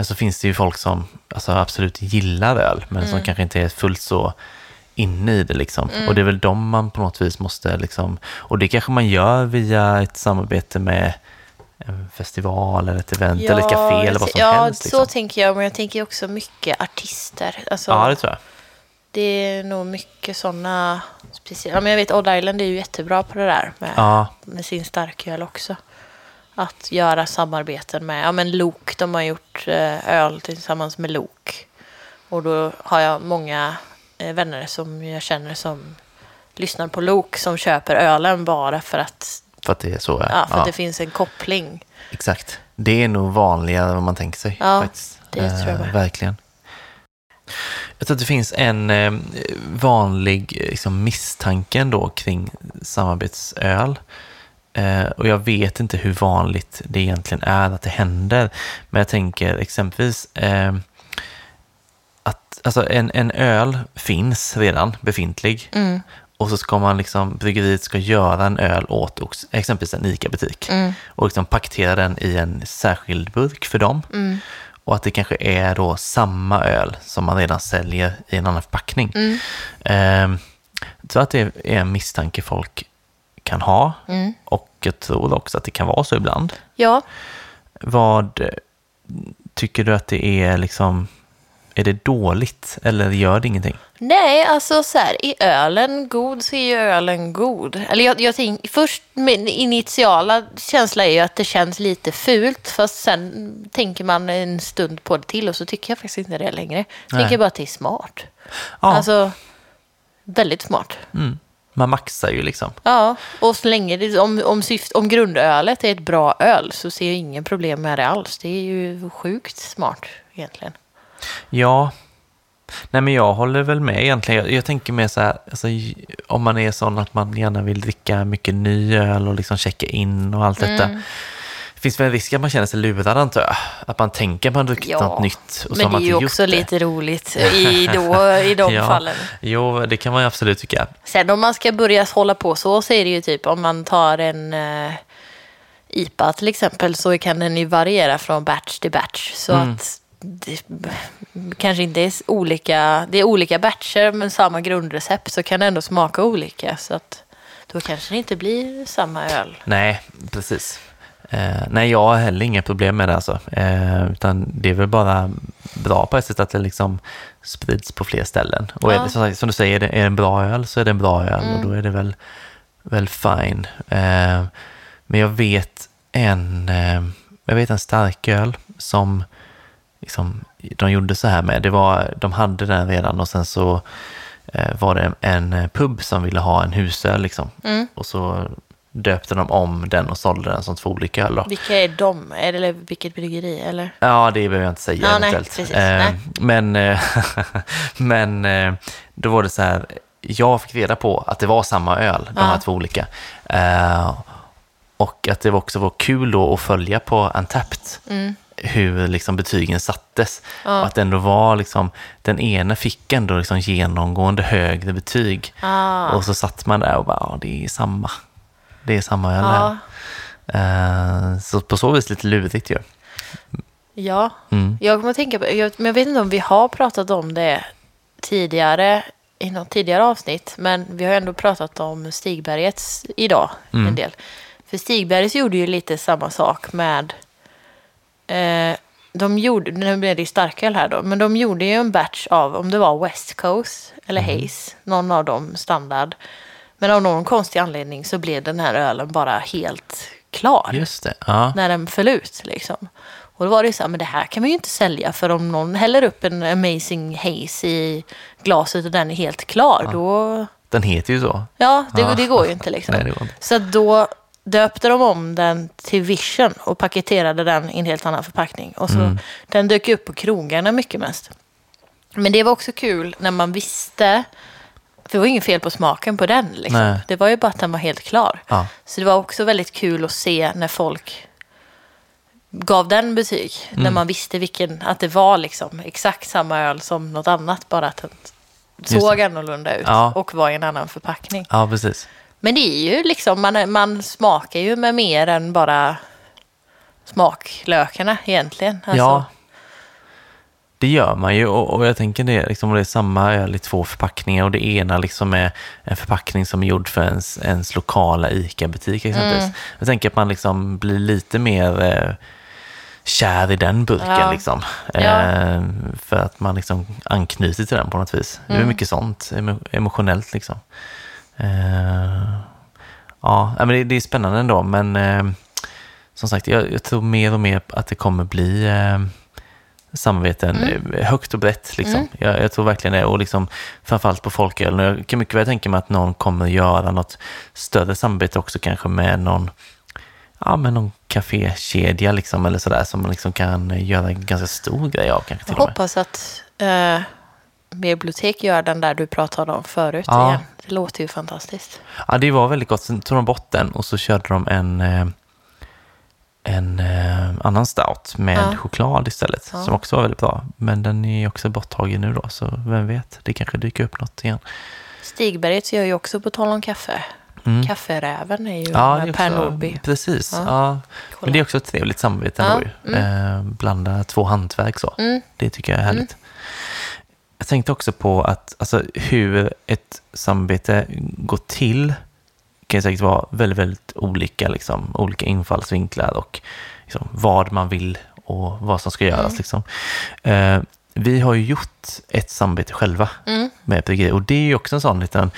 Så finns det ju folk som alltså, absolut gillar öl, men Mm. som kanske inte är fullt så inne i det liksom. Och det är väl de man på något vis måste liksom, och det kanske man gör via ett samarbete med en festival eller ett event eller ett café eller vad som ja, helst. Liksom. så tänker jag. Men jag tänker också mycket artister. Alltså, Ja, det tror jag. Det är nog mycket sådana speciella. Men jag vet Odd Island är ju jättebra på det där med, Ja, med sin starköl också. Att göra samarbeten med, ja men Lok, de har gjort eh, öl tillsammans med Lok. Och då har jag många eh, vänner som jag känner som lyssnar på Lok som köper ölen bara för att, för att det är så. ja, för att det finns en koppling. Exakt. Det är nog vanligare än vad man tänker sig. Ja, faktiskt. det tror jag med. Verkligen. Jag tror att det finns en eh, vanlig eh, liksom, misstanke ändå kring samarbetsöl. Eh, och jag vet inte hur vanligt det egentligen är att det händer. Men jag tänker exempelvis att alltså, en, en öl finns redan befintlig. Mm, Och så ska man liksom, bryggeriet ska göra en öl åt exempelvis en ICA-butik. mm, Och liksom paketera den i en särskild burk för dem. mm, Och att det kanske är då samma öl som man redan säljer i en annan förpackning. mm, jag tror att det är en misstanke folk kan ha. mm. Och jag tror också att det kan vara så ibland. Ja, Vad eh, tycker du att det är liksom, är det dåligt eller gör det ingenting? Nej, alltså så här, är ölen god så är ju ölen god. Eller jag, jag tänk, först, min initiala känsla är ju att det känns lite fult, fast sen tänker man en stund på det till och så tycker jag faktiskt inte det längre. Jag tänker bara att det är smart. Ja, Alltså, väldigt smart. mm, man maxar ju liksom. Ja, och så länge det, om, om, syft, om grundölet är ett bra öl så ser jag ingen problem med det alls. Det är ju sjukt smart egentligen. Ja, nej men jag håller väl med egentligen. Jag, jag tänker mer så här, alltså, om man är sån att man gärna vill dricka mycket ny öl och liksom checka in och allt detta. Mm. Det finns väl en risk att man känner sig lurad antar jag. Att man tänker att man druckit Ja, något nytt och så Men det är ju också det. lite roligt i, då, i de Ja. fallen. Jo, det kan man absolut tycka. Sen om man ska börja hålla på så, så är det ju typ om man tar en eh, IPA till exempel så kan den ju variera från batch till batch. Så Mm. att det kanske inte är olika, det är olika batcher men samma grundrecept så kan det ändå smaka olika. Så att då kanske det inte blir samma öl. Nej, precis. Eh, nej, jag har heller inga problem med det alltså. Eh, utan det är väl bara bra på ett sätt att det liksom sprids på fler ställen. Och Ja. det, som, du säger, är det är det en bra öl så är det en bra öl Mm. och då är det väl, väl fine. Eh, men jag vet en, eh, jag vet en stark öl som liksom, de gjorde så här med. Det var, de hade den redan och sen så eh, var det en eh, pub som ville ha en husöl liksom. Mm. Och så döpte de om den och sålde den som två olika öl. Då. Vilka är de? Eller vilket bryggeri? Eller? Ja, det behöver jag inte säga Ja, nej, precis, Eh, men eh, men eh, då var det så här, jag fick reda på att det var samma öl, de Ja. här två olika. Eh, och att det också var kul då att följa på Untapped Mm. Hur liksom betygen sattes. Ja. Och att ändå var liksom, den ena fick ändå liksom genomgående högre betyg. Ah. Och så satt man där och bara, ja, det är samma. Det är samma öl här. Ja. Eh, så på så vis lite lurigt ju. ja. Mm. Jag kommer att tänka på, jag, men jag vet inte om vi har pratat om det tidigare i något tidigare avsnitt, men vi har ändå pratat om Stigbergets idag Mm. en del. För Stigbergets gjorde ju lite samma sak med, eh, de gjorde, nu blev det ju starköl här då, men de gjorde ju en batch av, om det var West Coast eller Haze, någon av dem standard. Men av någon konstig anledning så blev den här ölen bara helt klar Just det, ja. när den föll ut. Liksom. Och då var det ju så här, men det här kan man ju inte sälja för om någon häller upp en amazing haze i glaset och den är helt klar, då... Den heter ju så. Ja, det, Ja. det går ju inte liksom. Nej, inte. Så då döpte de om den till Vision och paketerade den i en helt annan förpackning. Och så, Mm. Den dök upp på krogarna mycket mest. Men det var också kul när man visste, för det var inget fel på smaken på den. Liksom. Det var ju bara att den var helt klar. Ja. Så det var också väldigt kul att se när folk gav den betyg. När Mm. man visste vilken, att det var liksom exakt samma öl som något annat. Bara att den såg annorlunda ut Ja. och var i en annan förpackning. ja, precis. Men det är ju liksom, man, man smakar ju med mer än bara smaklökarna egentligen. Alltså, Ja, det gör man ju och, och jag tänker det, liksom, om det är samma öl i två förpackningar och det ena liksom är en förpackning som är gjord för ens, ens lokala ICA-butik exempelvis. Mm. Jag tänker att man liksom blir lite mer eh, kär i den burken Ja. liksom. Ja. Eh, för att man liksom anknyter till den på något vis. Det är Mm. mycket sånt, emo- emotionellt liksom. Eh, ja, men det, det är spännande ändå, men eh, som sagt, jag, jag tror mer och mer att det kommer bli eh, samarbeten eh, högt och brett. Liksom. Mm. Jag, jag tror verkligen det. Och liksom, framförallt på folköl. Jag kan mycket väl tänka mig att någon kommer göra något större samarbete också kanske med någon, ja, med någon kafékedja liksom, eller sådär som man liksom kan göra en ganska stor grej av kanske till Jag hoppas att eh, bibliotek gör den där du pratade om förut Ja. igen. Det låter ju fantastiskt. Ja, det var väldigt gott. Sen tog de bort den och så körde de en, eh, en eh, annan stout med Ja. choklad istället. Ja. Som också var väldigt bra. Men den är också borttagen nu då, så vem vet, det kanske dyker upp något igen. Stigbergets gör ju också på tal om kaffe. Mm. Kafferäven är ju Ja, Per Nordby. Precis. Ja. Ja. Men det är också ett trevligt samarbete Ja, ändå ju. Eh, blanda två hantverk så. Mm. Det tycker jag är härligt. Jag tänkte också på att alltså, hur ett samarbete går till kan ju säkert vara väldigt, väldigt olika, liksom, olika infallsvinklar och liksom, vad man vill och vad som ska göras. Mm. Liksom. Eh, vi har ju gjort ett samarbete själva Mm. med bryggeri och det är ju också en sån liten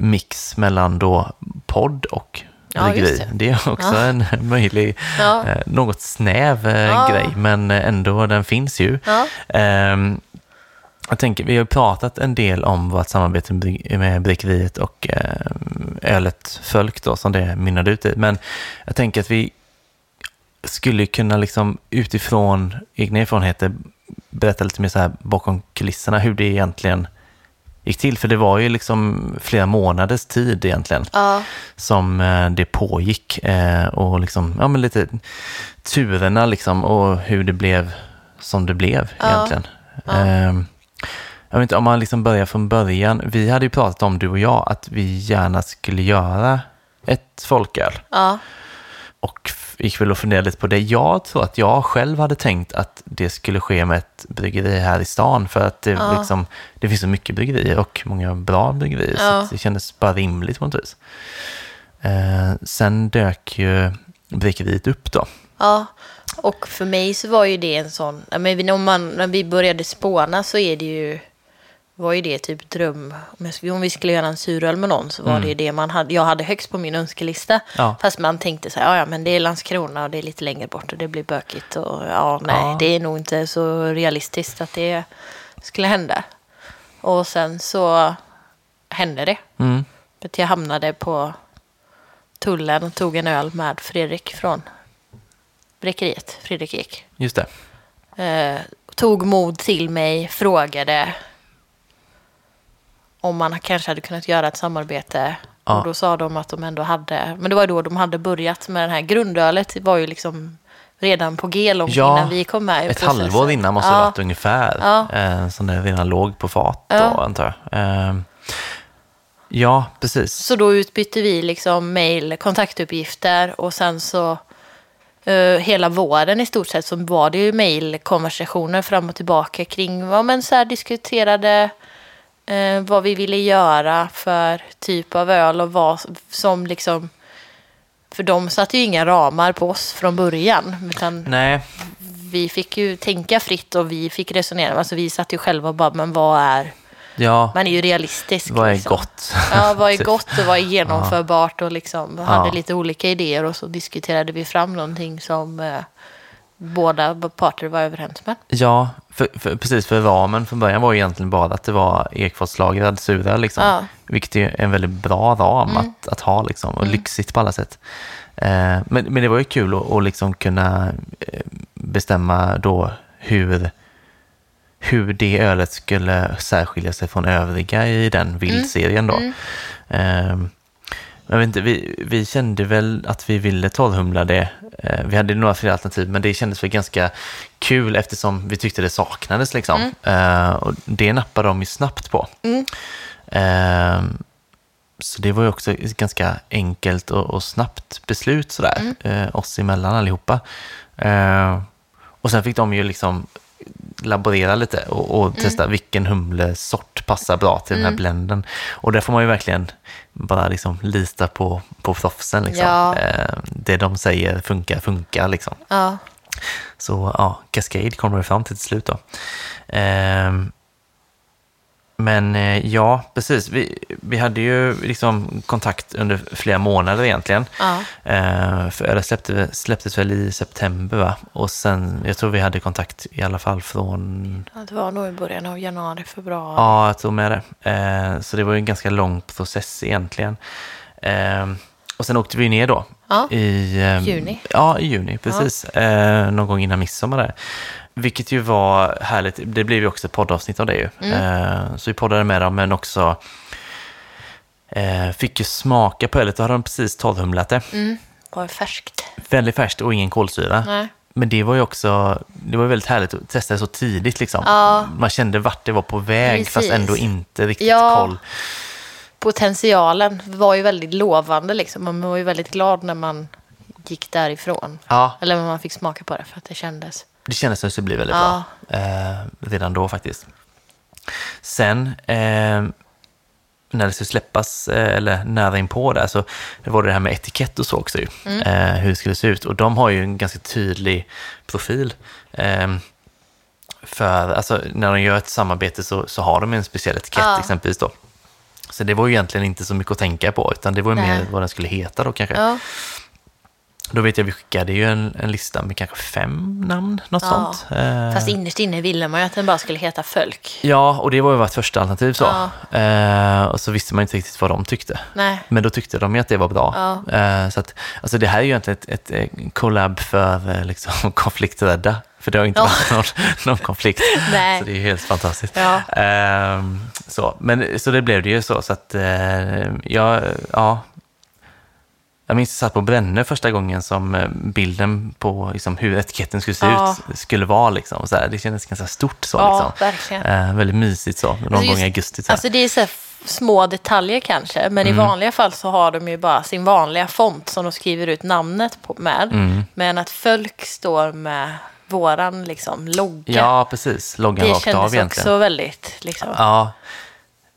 mix mellan då podd och Ja, bryggeri. just det. det. är också Ja. en möjlig, Ja. eh, något snäv eh, Ja. grej, men ändå den finns ju. Ja. Jag tänker, vi har pratat en del om vårt samarbete med bryg- med bryggeriet och ehm, ölet Fölk då, som det mynnade ut i. Men jag tänker att vi skulle kunna liksom utifrån egna erfarenheter berätta lite mer så här bakom kulisserna hur det egentligen gick till. För det var ju liksom flera månaders tid egentligen Ja. som eh, det pågick eh, och liksom, ja men lite turerna liksom och hur det blev som det blev Ja. egentligen. Ja. Ehm, jag vet inte, om man liksom börjar från början. Vi hade ju pratat om, du och jag, att vi gärna skulle göra ett folköl. Ja. Och gick väl och funderade lite på det. Jag tror att jag själv hade tänkt att det skulle ske med ett bryggeri här i stan. För att det, Ja. liksom, det finns så mycket bryggerier och många bra bryggerier. Så Ja. att det kändes bara rimligt på något vis. Eh, sen dök ju bryggeriet upp då. Ja, och för mig så var ju det en sån, men om man, när vi började spåna så är det ju, var ju det typ dröm, om vi skulle göra en suröl med någon så var Mm. det ju det man hade, jag hade högst på min önskelista. Ja. Fast man tänkte så här, ja, men det är Landskrona och det är lite längre bort och det blir bökigt och ja nej, Ja. det är nog inte så realistiskt att det skulle hända. Och sen så hände det. Mm. Att jag hamnade på tullen och tog en öl med Fredrik från bräckeriet, Fredrik Ek. Just det. Eh, tog mod till mig, frågade om man kanske hade kunnat göra ett samarbete. Ja. Och då sa de att de ändå hade, men det var då de hade börjat med den här grundölet. Var ju liksom redan på G långt Ja, innan vi kom med Ett halvår innan måste det ja. ha varit ungefär. Ja. Eh, som det redan låg på fat då, Ja. antar jag. Eh, ja, precis. Så då utbytte vi liksom mail, kontaktuppgifter och sen så eh, hela våren i stort sett så var det ju mailkonversationer fram och tillbaka kring vad men så här diskuterade eh, vad vi ville göra för typ av öl och vad som liksom för de satte ju inga ramar på oss från början utan Nej, vi fick ju tänka fritt och vi fick resonera. Alltså vi satt ju själva och bara, men vad är, ja, man är ju realistisk. vad är liksom. gott? Ja, vad är Typ. gott och vad är genomförbart och liksom hade Ja. lite olika idéer och så diskuterade vi fram någonting som eh, båda parter var överens med. Ja, för, för, precis. För ramen från början var egentligen bara att det var Ekfatslagrad sura, liksom. Ja. Vilket är en väldigt bra ram att, att ha, liksom. Och lyxigt på alla sätt. Eh, men, men det var ju kul att, att liksom kunna eh, bestämma då hur, hur det ölet skulle särskilja sig från övriga i den vildserien då. Eh, jag vet inte, vi, vi kände väl att vi ville torrhumla det. Eh, Vi hade några fler alternativ, men det kändes väl ganska kul eftersom vi tyckte det saknades. Liksom. Eh, och det nappade de ju snabbt på. Eh, så det var ju också ett ganska enkelt och, och snabbt beslut sådär, eh, oss emellan allihopa. Eh, och sen fick de ju liksom laborera lite och, och testa vilken humlesort passar bra till den här blenden. Och där får man ju verkligen bara liksom lita på, på proffsen. Liksom. Ja. Eh, det de säger funkar, funkar liksom. Ja. Så ja, Cascade kommer vi fram till till slut då. Ehm, men eh, ja, precis. Vi, vi hade ju liksom kontakt under flera månader egentligen. Ja. Eh, för det släppte, släpptes väl i september va? Och sen, jag tror vi hade kontakt i alla fall från, Ja, Det var nog i början av januari, februari. ja jag tror med det. Eh, så det var ju en ganska lång process egentligen. Eh, och sen åkte vi ner då. Ja. I eh, Juni. Ja, i juni, precis. Eh, någon gång innan midsommar där. Vilket ju var härligt. Det blev ju också ett poddavsnitt av det ju. Eh, så vi poddade med dem, men också eh, fick ju smaka på ölet. Då hade de precis torrhumlat det. Mm. Var färskt. Väldigt färskt och ingen kolsyra. Nej. Men det var ju också, det var väldigt härligt att testa det så tidigt liksom. Ja. Man kände vart det var på väg fast Precis. ändå inte riktigt Ja. koll. Potentialen var ju väldigt lovande liksom. Man var ju väldigt glad när man gick därifrån. Ja, Eller när man fick smaka på det för att det kändes. Det kändes som att det skulle bli väldigt Ja. bra. Eh, redan då faktiskt. Sen, eh, när det skulle släppas, eh, eller nära inpå där, så det var det här med etikett och så också ju. Mm. Eh, hur det skulle se ut. Och de har ju en ganska tydlig profil. Eh, för, alltså, när de gör ett samarbete så, så har de en speciell etikett Ja. exempelvis då. Så det var ju egentligen inte så mycket att tänka på, utan det var ju mer vad den skulle heta då kanske. Ja. Då vet jag, vi skickade ju en, en lista med kanske fem namn, något Ja. sånt. Eh, Fast innerst inne ville man ju att den bara skulle heta Fölk. Ja, och det var ju vårt första alternativ så. Ja. Eh, och så visste man inte riktigt vad de tyckte. Nej. Men då tyckte de ju att det var bra. Ja. Eh, så att, alltså det här är ju egentligen ett, ett, collab för eh, liksom, konflikträdda. För det har ju inte Ja. varit någon, någon konflikt. Så det är ju helt fantastiskt. Ehm, så. Men, så det blev det ju så. så att, eh, ja, ja. Jag minns att jag satt på Brännö första gången som eh, bilden på liksom, hur etiketten skulle se Ja. ut skulle vara. Liksom. Så här, det kändes ganska stort så. Ja, liksom. Eh, väldigt mysigt så, någon Alltså gång i augusti. Så. Alltså det är så små detaljer kanske, men Mm. i vanliga fall så har de ju bara sin vanliga font som de skriver ut namnet på med. Mm. Men att Fölk står med våran liksom logga. ja, precis. Loggan det rakt av kändes egentligen. också väldigt liksom. Ja,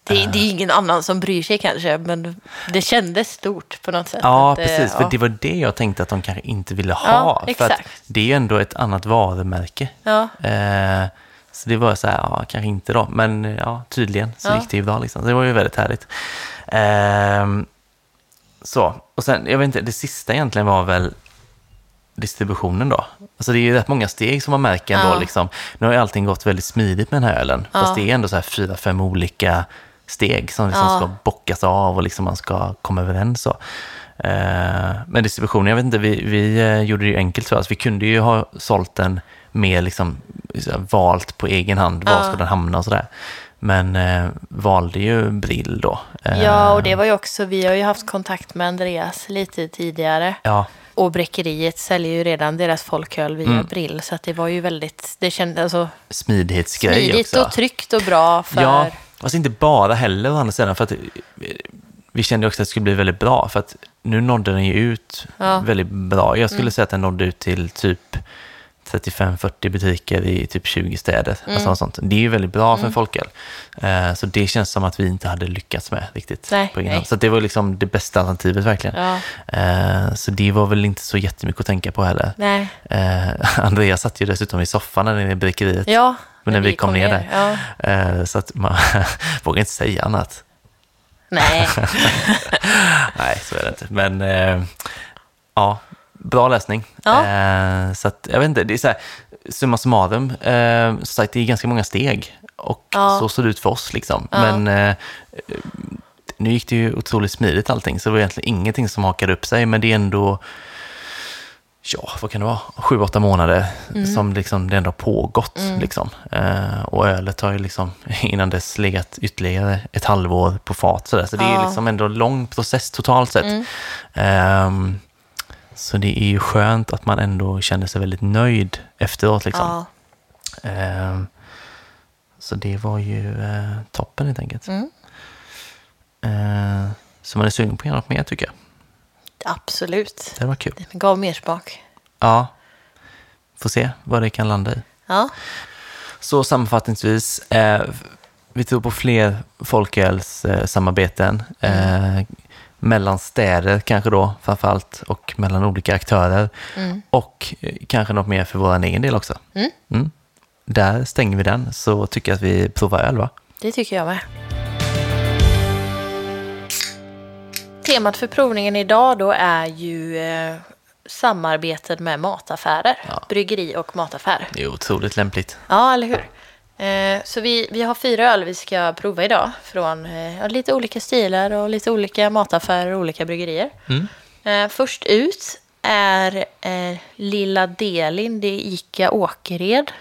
Det, det är ingen annan som bryr sig kanske, men det kändes stort på något sätt. ja att, eh, precis. För ja. det var det jag tänkte att de kanske inte ville ha. Ja, för det är ju ändå ett annat varumärke. Ja, Eh, så det var så här, ja, kanske inte då. Men eh, ja, tydligen så Ja. gick det ju bra. Liksom. Så det var ju väldigt härligt. Ehm, så, och sen, jag vet inte, det sista egentligen var väl distributionen då. Alltså det är ju rätt många steg som man märker ändå. Ja. Liksom. Nu har ju allting gått väldigt smidigt med den här ölen. Ja. Fast det är ändå så här fyra, fem olika steg som liksom Ja. ska bockas av och liksom man ska komma överens. Så. Eh, men distributionen, jag vet inte, vi, vi eh, gjorde det ju enkelt för oss. Vi kunde ju ha sålt den mer liksom valt på egen hand, var Ja. ska den hamna och sådär. Men eh, valde ju Brill då. Eh, ja, och det var ju också, vi har ju haft kontakt med Andreas lite tidigare. Ja, Och Bräckeriet säljer ju redan deras folköl via Mm. Brill, så att det var ju väldigt, det kändes alltså smidighetsgrej smidigt också. och tryggt och bra för... Ja, fast inte bara heller å andra sidan. För att eh, vi kände också att det skulle bli väldigt bra. För att nu nådde den ju ut Ja. Mm. väldigt bra. Jag skulle säga att den nådde ut till typ 35-40 butiker i typ 20 städer. Mm. Alltså sånt. Det är ju väldigt bra för en folköl. Eh, så det känns som att vi inte hade lyckats med riktigt. Nej, på nej. Så det var liksom det bästa alternativet verkligen. Ja, Eh, så det var väl inte så jättemycket att tänka på heller. Eh, Andreas satt ju dessutom i soffan där nere i bryggeriet. Ja, Men när vi kom ner där. Ja. Eh, Så att man vågar inte säga annat. Nej, Nej, så är det inte. Men eh, ja, bra läsning. Ja. Eh, så att, jag vet inte, det är så här, summa summarum, som sagt, det är ganska många steg. Och Ja. så ser det ut för oss liksom. Men nu gick det ju otroligt smidigt allting, så det var egentligen ingenting som hakade upp sig, men det är ändå ja, vad kan det vara, sju, åtta månader som liksom det ändå pågått. Liksom. Eh, och ölet har ju liksom innan dess legat ytterligare ett halvår på fat. Så, så det är liksom ändå en lång process totalt sett. Ehm, så det är ju skönt att man ändå känner sig väldigt nöjd efteråt. Liksom. Ja. Ehm, så det var ju eh, toppen helt enkelt. Mm. Eh, så man är sugen på att göra något mer tycker jag. Absolut. Det var kul. Den gav mer smak. Ja, får se vad det kan landa i. Ja. Så sammanfattningsvis, eh, vi tror på fler folkölssamarbeten. Eh, mellan städer kanske då framförallt och mellan olika aktörer. Och eh, kanske något mer för vår egen del också. Mm. Mm. Där stänger vi den, så tycker jag att vi provar öl va? Det tycker jag med. Temat för provningen idag då är ju eh, samarbetet med mataffärer. Ja. Bryggeri och mataffär. Det är otroligt lämpligt. Ja, eller hur? Eh, så vi, vi har fyra öl vi ska prova idag. Från eh, lite olika stilar och lite olika mataffärer och olika bryggerier. Mm. Eh, först ut är eh, Lilla Delin, det är Ica Åkered.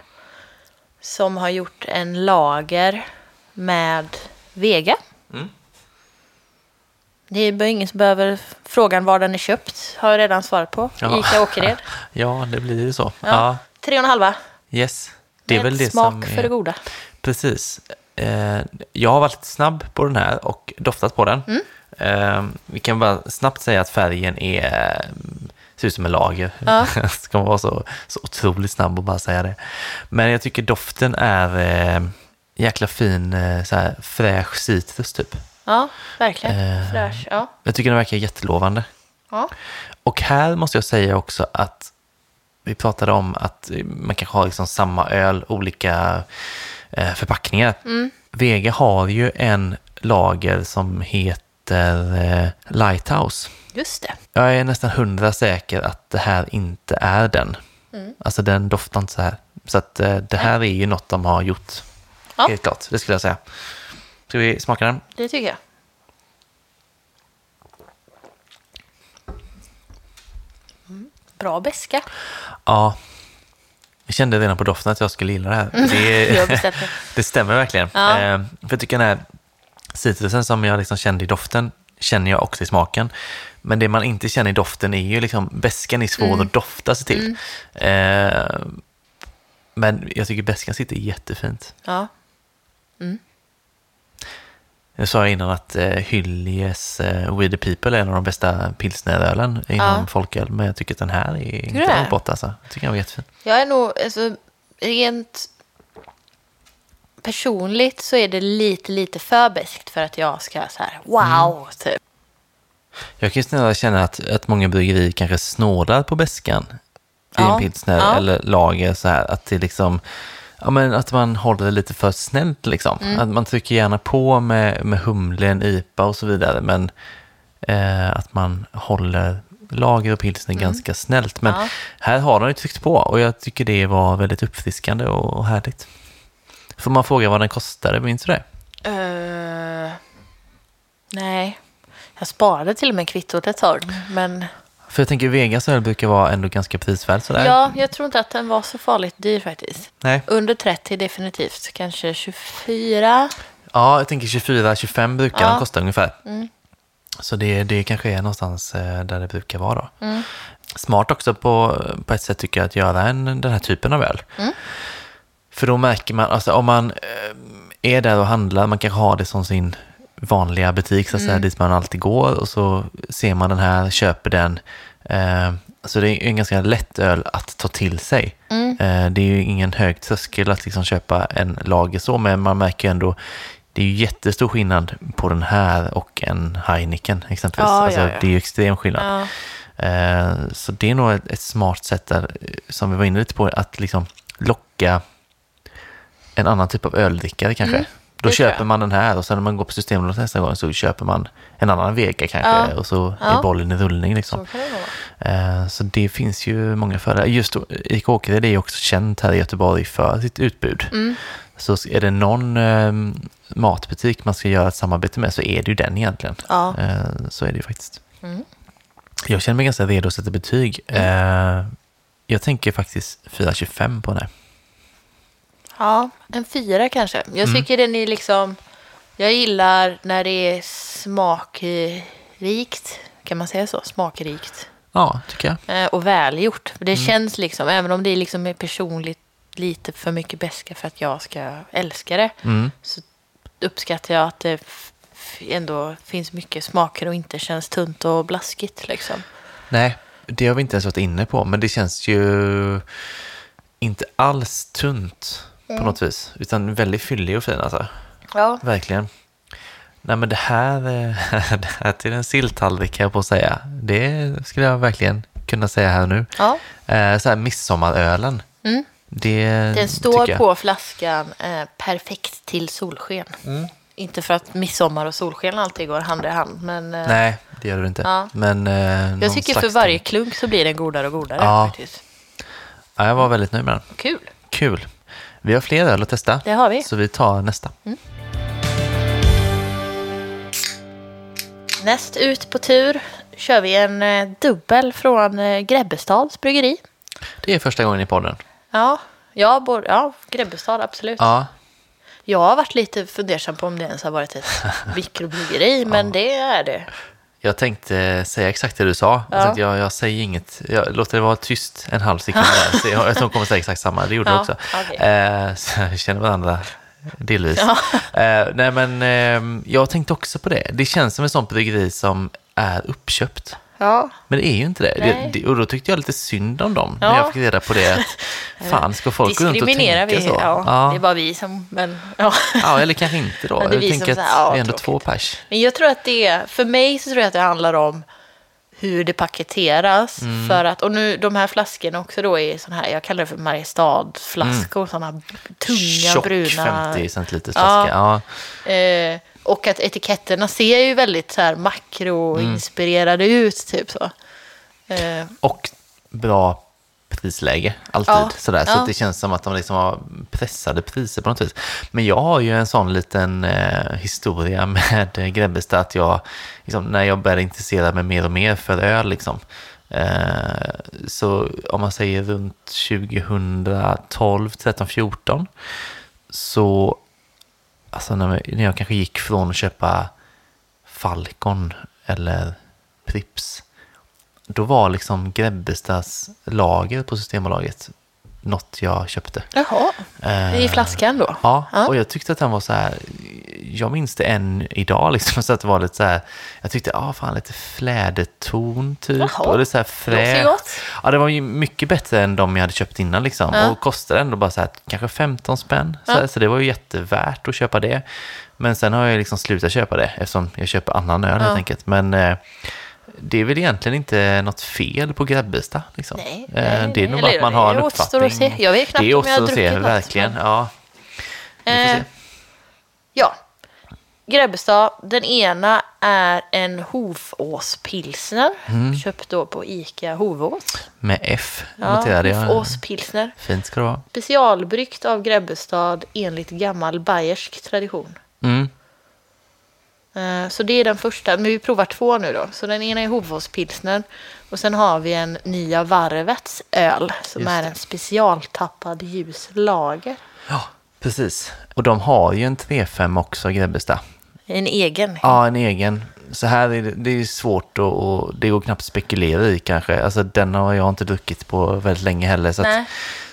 Som har gjort en lager med Vega. Det är ingen som behöver frågan var den är köpt. Har jag redan svarat på. Ja. Ica Åkered. Ja, det blir ju så. Ja. Ja, Tre och en halva. yes. Det är Med väl det smak som för är... det goda. Precis. Eh, jag har varit snabb på den här och doftat på den. Mm. Eh, vi kan bara snabbt säga att färgen är, ser ut som en lager. Ja. Ska man vara så, så otroligt snabb och bara säga det. Men jag tycker doften är eh, jäkla fin, eh, så här fräsch citrus typ. Ja, verkligen. Eh. Fräsch. Ja. Jag tycker den verkar jättelovande. Ja. Och här måste jag säga också att vi pratade om att man kanske har liksom samma öl, olika eh, förpackningar. Vega har ju en lager som heter eh, Lighthouse. Just det. Jag är nästan hundra säker att det här inte är den. Alltså den doftar inte så här. Så att eh, det här är ju något de har gjort. Ja. Helt klart, det skulle jag säga. Ska vi smaka den? Det tycker jag. Mm. Bra beska. Ja. Jag kände redan på doften att jag skulle gilla det här. Det, det stämmer verkligen. Ja. Eh, för jag tycker den här citrusen som jag liksom kände i doften känner jag också i smaken. Men det man inte känner i doften är ju liksom, beskan är svår Mm. att dofta sig till. Eh, men jag tycker beskan sitter jättefint. Ja. Jag sa innan att eh, Hyljes eh, We the People är en av de bästa pilsnerölen inom Ja. folköl. Men jag tycker att den här är inte långt bort alltså. Jag tycker den var jättefin. Jag är nog, alltså, rent personligt så är det lite, lite för beskt för att jag ska så här, wow, typ. Jag kan ju snarare känna att, att många bryggerier kanske snålar på beskan i Ja, en pilsner ja. eller lager så här. Att det liksom, ja men att man håller det lite för snällt liksom. Mm. Att man trycker gärna på med, med humlen, IPA och så vidare. Men eh, att man håller lager och pilsner ganska snällt. Men Mm. Ja. här har de ju tryckt på och jag tycker det var väldigt uppfriskande och, och härligt. Får man fråga vad den kostade, minns du det? Eh, nej, jag sparade till och med kvittot ett tag. Men För jag tänker Vegas öl brukar vara ändå ganska prisvärd sådär. ja, jag tror inte att den var så farligt dyr faktiskt. Nej. Under 30 definitivt, kanske 24. Ja, jag tänker 24-25 brukar Ja. den kosta ungefär. Mm. Så det, det kanske är någonstans eh, där det brukar vara då. Mm. Smart också på, på ett sätt tycker jag att göra en, den här typen av öl. Mm. För då märker man, alltså om man eh, är där och handlar, man kanske har det som sin vanliga butik, så att Mm. säga, dit man alltid går och så ser man den här, köper den. Eh, så det är en ganska lätt öl att ta till sig. Mm. Eh, det är ju ingen hög tröskel att liksom köpa en lager så, men man märker ju ändå det är ju jättestor skillnad på den här och en Heineken exempelvis. Ja, alltså, ja, ja. Det är ju extrem skillnad. Eh, Så det är nog ett, ett smart sätt där, som vi var inne lite på, att liksom locka en annan typ av öldrickare kanske. Mm, Då det köper man den här och sen när man går på Systembolaget nästa gång så köper man en annan Vega kanske Ja. och så Ja. är bollen i rullning liksom. Så det. Eh, Så det finns ju många fördelar. Just Ica Åkered är också känt här i Göteborg för sitt utbud. Mm. Så är det någon eh, matbutik man ska göra ett samarbete med så är det ju den egentligen. Ja. Eh, Så är det ju faktiskt. Mm. Jag känner mig ganska redo att sätta betyg. Mm. Eh, jag tänker faktiskt 4,25 på den här. Ja, en fyra kanske. Jag Mm. tycker den är liksom... Jag gillar när det är smakrikt. Kan man säga så? Smakrikt. Ja, tycker jag. Eh, och välgjort. För Mm. Det känns liksom, även om det liksom är personligt lite för mycket beska för att jag ska älska det. Mm. Så uppskattar jag att det ändå finns mycket smaker och inte känns tunt och blaskigt liksom. Nej, det har vi inte ens varit inne på, men det känns ju inte alls tunt på Mm. något vis, utan väldigt fyllig och fin alltså. Ja. Verkligen. Nej men det här, eh, det här till en silltallrik kan jag på säga. Det skulle jag verkligen kunna säga här nu. ja. Eh, Så här midsommarölen. Mm. Det Den står på flaskan eh, perfekt till solsken. Mm. Inte för att midsommar och solsken alltid går hand i hand. Men eh, Nej, det gör det inte. Ja. Men, eh, jag tycker för varje klunk så blir den godare och godare. Ja. Faktiskt. Ja, jag var väldigt nöjd med den. Kul. Kul. Vi har fler öl att testa. Det har vi. Så vi tar nästa. Näst ut på tur kör vi en eh, dubbel från eh, Grebbestads bryggeri. Det är första gången i podden. Ja, ja, bor, ja Grebbestad absolut. Ja, Jag har varit lite fundersam på om det ens har varit ett mikrobryggeri, men det är det. Jag tänkte säga exakt det du sa. Ja. Jag, tänkte, jag, jag säger inget. Jag låter det vara tyst en halv sekund där. Så jag, jag tror de kommer säga exakt samma. Det gjorde Ja, de också. okej. Eh, så vi känner varandra delvis. Ja. Eh, nej, men eh, jag tänkte också på det. Det känns som ett sånt bryggeri som är uppköpt. Ja, Men det är ju inte det. Det. Och då tyckte jag lite synd om dem när Ja. jag fick reda på det. Att, fan, ska folk gå runt och tänka vi. så? Ja, ja. Det är bara vi som... Men, ja. ja, eller kanske inte då. Ja, det är vi jag tänker att här, ja, vi är ändå tråkigt. två pers. men jag tror att det är... För mig så tror jag att det handlar om hur det paketeras. Mm. För att, och nu de här flaskorna också då är sån här, jag kallar det för Mariestad-flaskor. Såna tunga Mm. Tjock bruna. 50 centiliters flaska. Ja. Eh, och att etiketterna ser ju väldigt så här makroinspirerade ut, typ så. Eh, Och bra prisläge, alltid. Ja, Sådär. Så ja. det känns som att de liksom har pressade priser på något vis. Men jag har ju en sån liten eh, historia med Grebbestad att jag, liksom, när jag började intressera mig mer och mer för öl, liksom, eh, så om man säger runt 2012, 13, 14, så alltså när, när jag kanske gick från att köpa Falcon eller Prips då var liksom Grebbestads lager på Systembolaget något jag köpte. jaha, Eh, i flaskan då? Ja, Ja. och jag tyckte att den var så här, jag minns det än idag liksom, så att det var lite så här, jag tyckte, ja ah, fan lite fläderton typ. Jaha, och det är så här frä. Ja, det var ju mycket bättre än de jag hade köpt innan liksom. Ja. Och kostade ändå bara så här, kanske 15 spänn. Så, Ja. här, så det var ju jättevärt att köpa det. Men sen har jag liksom slutat köpa det eftersom jag köper annan öl Ja. helt enkelt. Men eh, det är väl egentligen inte något fel på Grebbestad. Liksom. Nej, Eh, nej, det är nog bara att man har en uppfattning. att se. Jag vet knappt det om jag har se, druckit något, verkligen. men- Ja. Eh, ja. Grebbestad, den ena är en Hovåspilsner. Mm. Köpt då på ICA Hovås. Med F Ja, noterade jag. Hovåspilsner. Fint ska det vara. Specialbryggt av Grebbestad enligt gammal bayersk tradition. Mm. Eh, Så det är den första. Men vi provar två nu då. Så den ena är Hovåspilsner. Och sen har vi en Nya Varvets öl. Som är en specialtappad ljus lager. Ja, precis. Och de har ju en 3-5 också, Grebbestad. En egen. Ja, en egen. Så här är det, det är svårt och, och det går knappt att spekulera i kanske. Alltså den har jag inte druckit på väldigt länge heller. Så,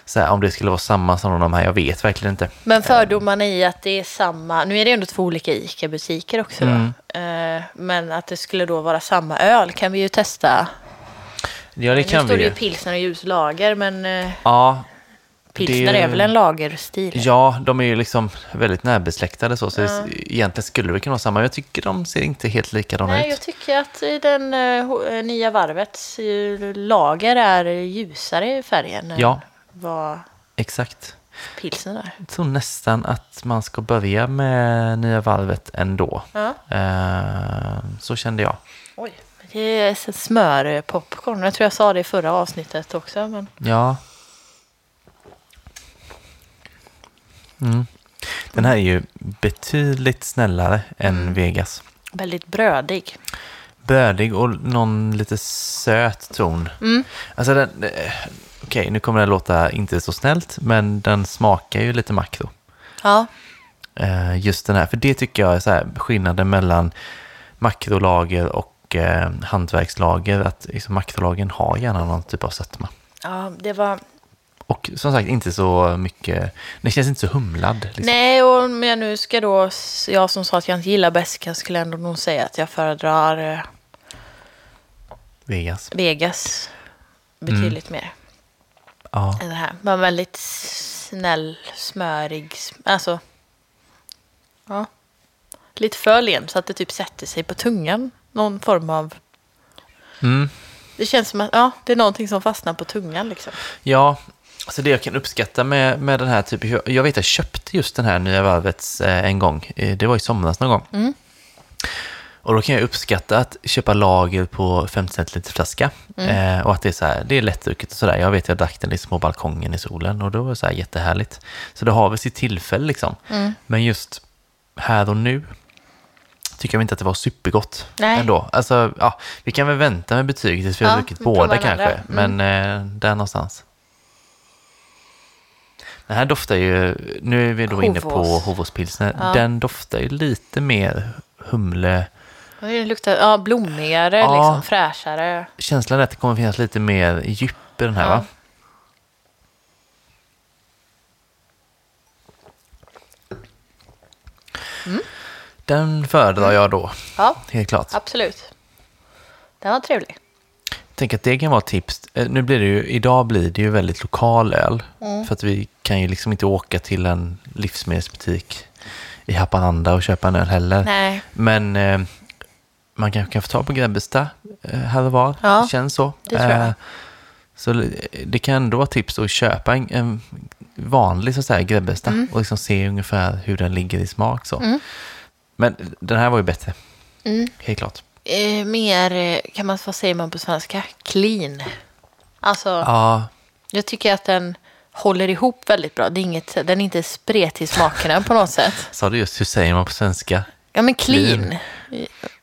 så här, om det skulle vara samma som de här, jag vet verkligen inte. Men fördomarna i att det är samma, nu är det ändå två olika ICA-butiker också då. Mm. Eh, Men att det skulle då vara samma öl kan vi ju testa. Ja, det nu kan står vi det ju. pilsner och ljuslager, men eh, Ja, pilsner det- är väl en lagerstil? ja, de är ju liksom väldigt närbesläktade så. Så Ja. egentligen skulle det kunna vara samma. Jag tycker de ser inte helt likadana Nej, ut. jag tycker att i den eh, nya varvets lager är ljusare i färgen Ja. Vad Exakt. pilsner är. Jag tror nästan att man ska börja med nya valvet ändå. Ja. Eh, så kände jag. Oj. Det är smörpopcorn. Jag tror jag sa det i förra avsnittet också. Men... Ja. Mm. Den här är ju betydligt snällare än Mm. Vegas. Väldigt brödig. bördig och någon lite söt ton. Alltså den, okej nu kommer det låta inte så snällt, men den smakar ju lite makro. Ja, Eh, just den här, för det tycker jag är så här, skillnaden mellan makrolager och eh, hantverkslager, att liksom, makrolagen har gärna någon typ av sötma. ja det var... Och som sagt, inte så mycket, det känns inte så humlad. Liksom. Nej, och om jag nu ska då... Jag som sa att jag inte gillar bäska skulle ändå nog säga att jag föredrar eh, Vegas. Vegas betydligt mer Ja. det här. Var väldigt snäll, smörig. Alltså, ja. Lite för len så att det typ sätter sig på tungan. Någon form av... Mm. Det känns som att ja, det är någonting som fastnar på tungan liksom. Ja, alltså det jag kan uppskatta med, med den här typen, jag- jag vet att jag köpte just den här nya varvets eh, en gång, Eh, det var i somras någon gång. Mm. Och då kan jag uppskatta att köpa lager på 50 centiliter flaska. Mm. Eh, och att det är så här, det är lättdrucket och sådär. Jag vet jag drack den liksom på balkongen i solen och då var det så här jättehärligt. Så det har väl sitt tillfälle liksom. Mm. Men just här och nu tycker jag inte att det var supergott Nej. ändå. Alltså, ja, vi kan väl vänta med betyget tills vi har Ja, druckit vi provar båda kanske. Mm. Men eh, där någonstans. Den här doftar ju, nu är vi då inne på Hovås. Hovåspilsner. Ja. Den doftar ju lite mer humle. Det luktar ja, blommigare, Ja. liksom, fräschare. Känslan är att det kommer finnas lite mer djup i den här Ja. va? Den föredrar jag då, Ja, helt klart. absolut. Den var trevlig. Tänk att det kan vara ett tips. Eh, Nu blir det ju, idag blir det ju väldigt lokal öl. Mm. För att vi kan ju liksom inte åka till en livsmedelsbutik i Haparanda och köpa en öl heller. Nej. Men eh, man kanske kan få tag på Grebbestad eh, här och var. Ja, det känns så. det tror jag. Eh, så det- kan ändå vara tips att köpa en, en vanlig så att säga, Grebbestad Mm. och liksom se ungefär hur den ligger i smak. Så. Men den här var ju bättre. Mm. Helt klart. Eh, mer, eh, kan man, vad säger man på svenska? Clean. Alltså, Ja, jag tycker att den håller ihop väldigt bra. Det är inget, den är inte spretig i smakerna på något sätt. sa du just hur säger man på svenska? Ja, men clean.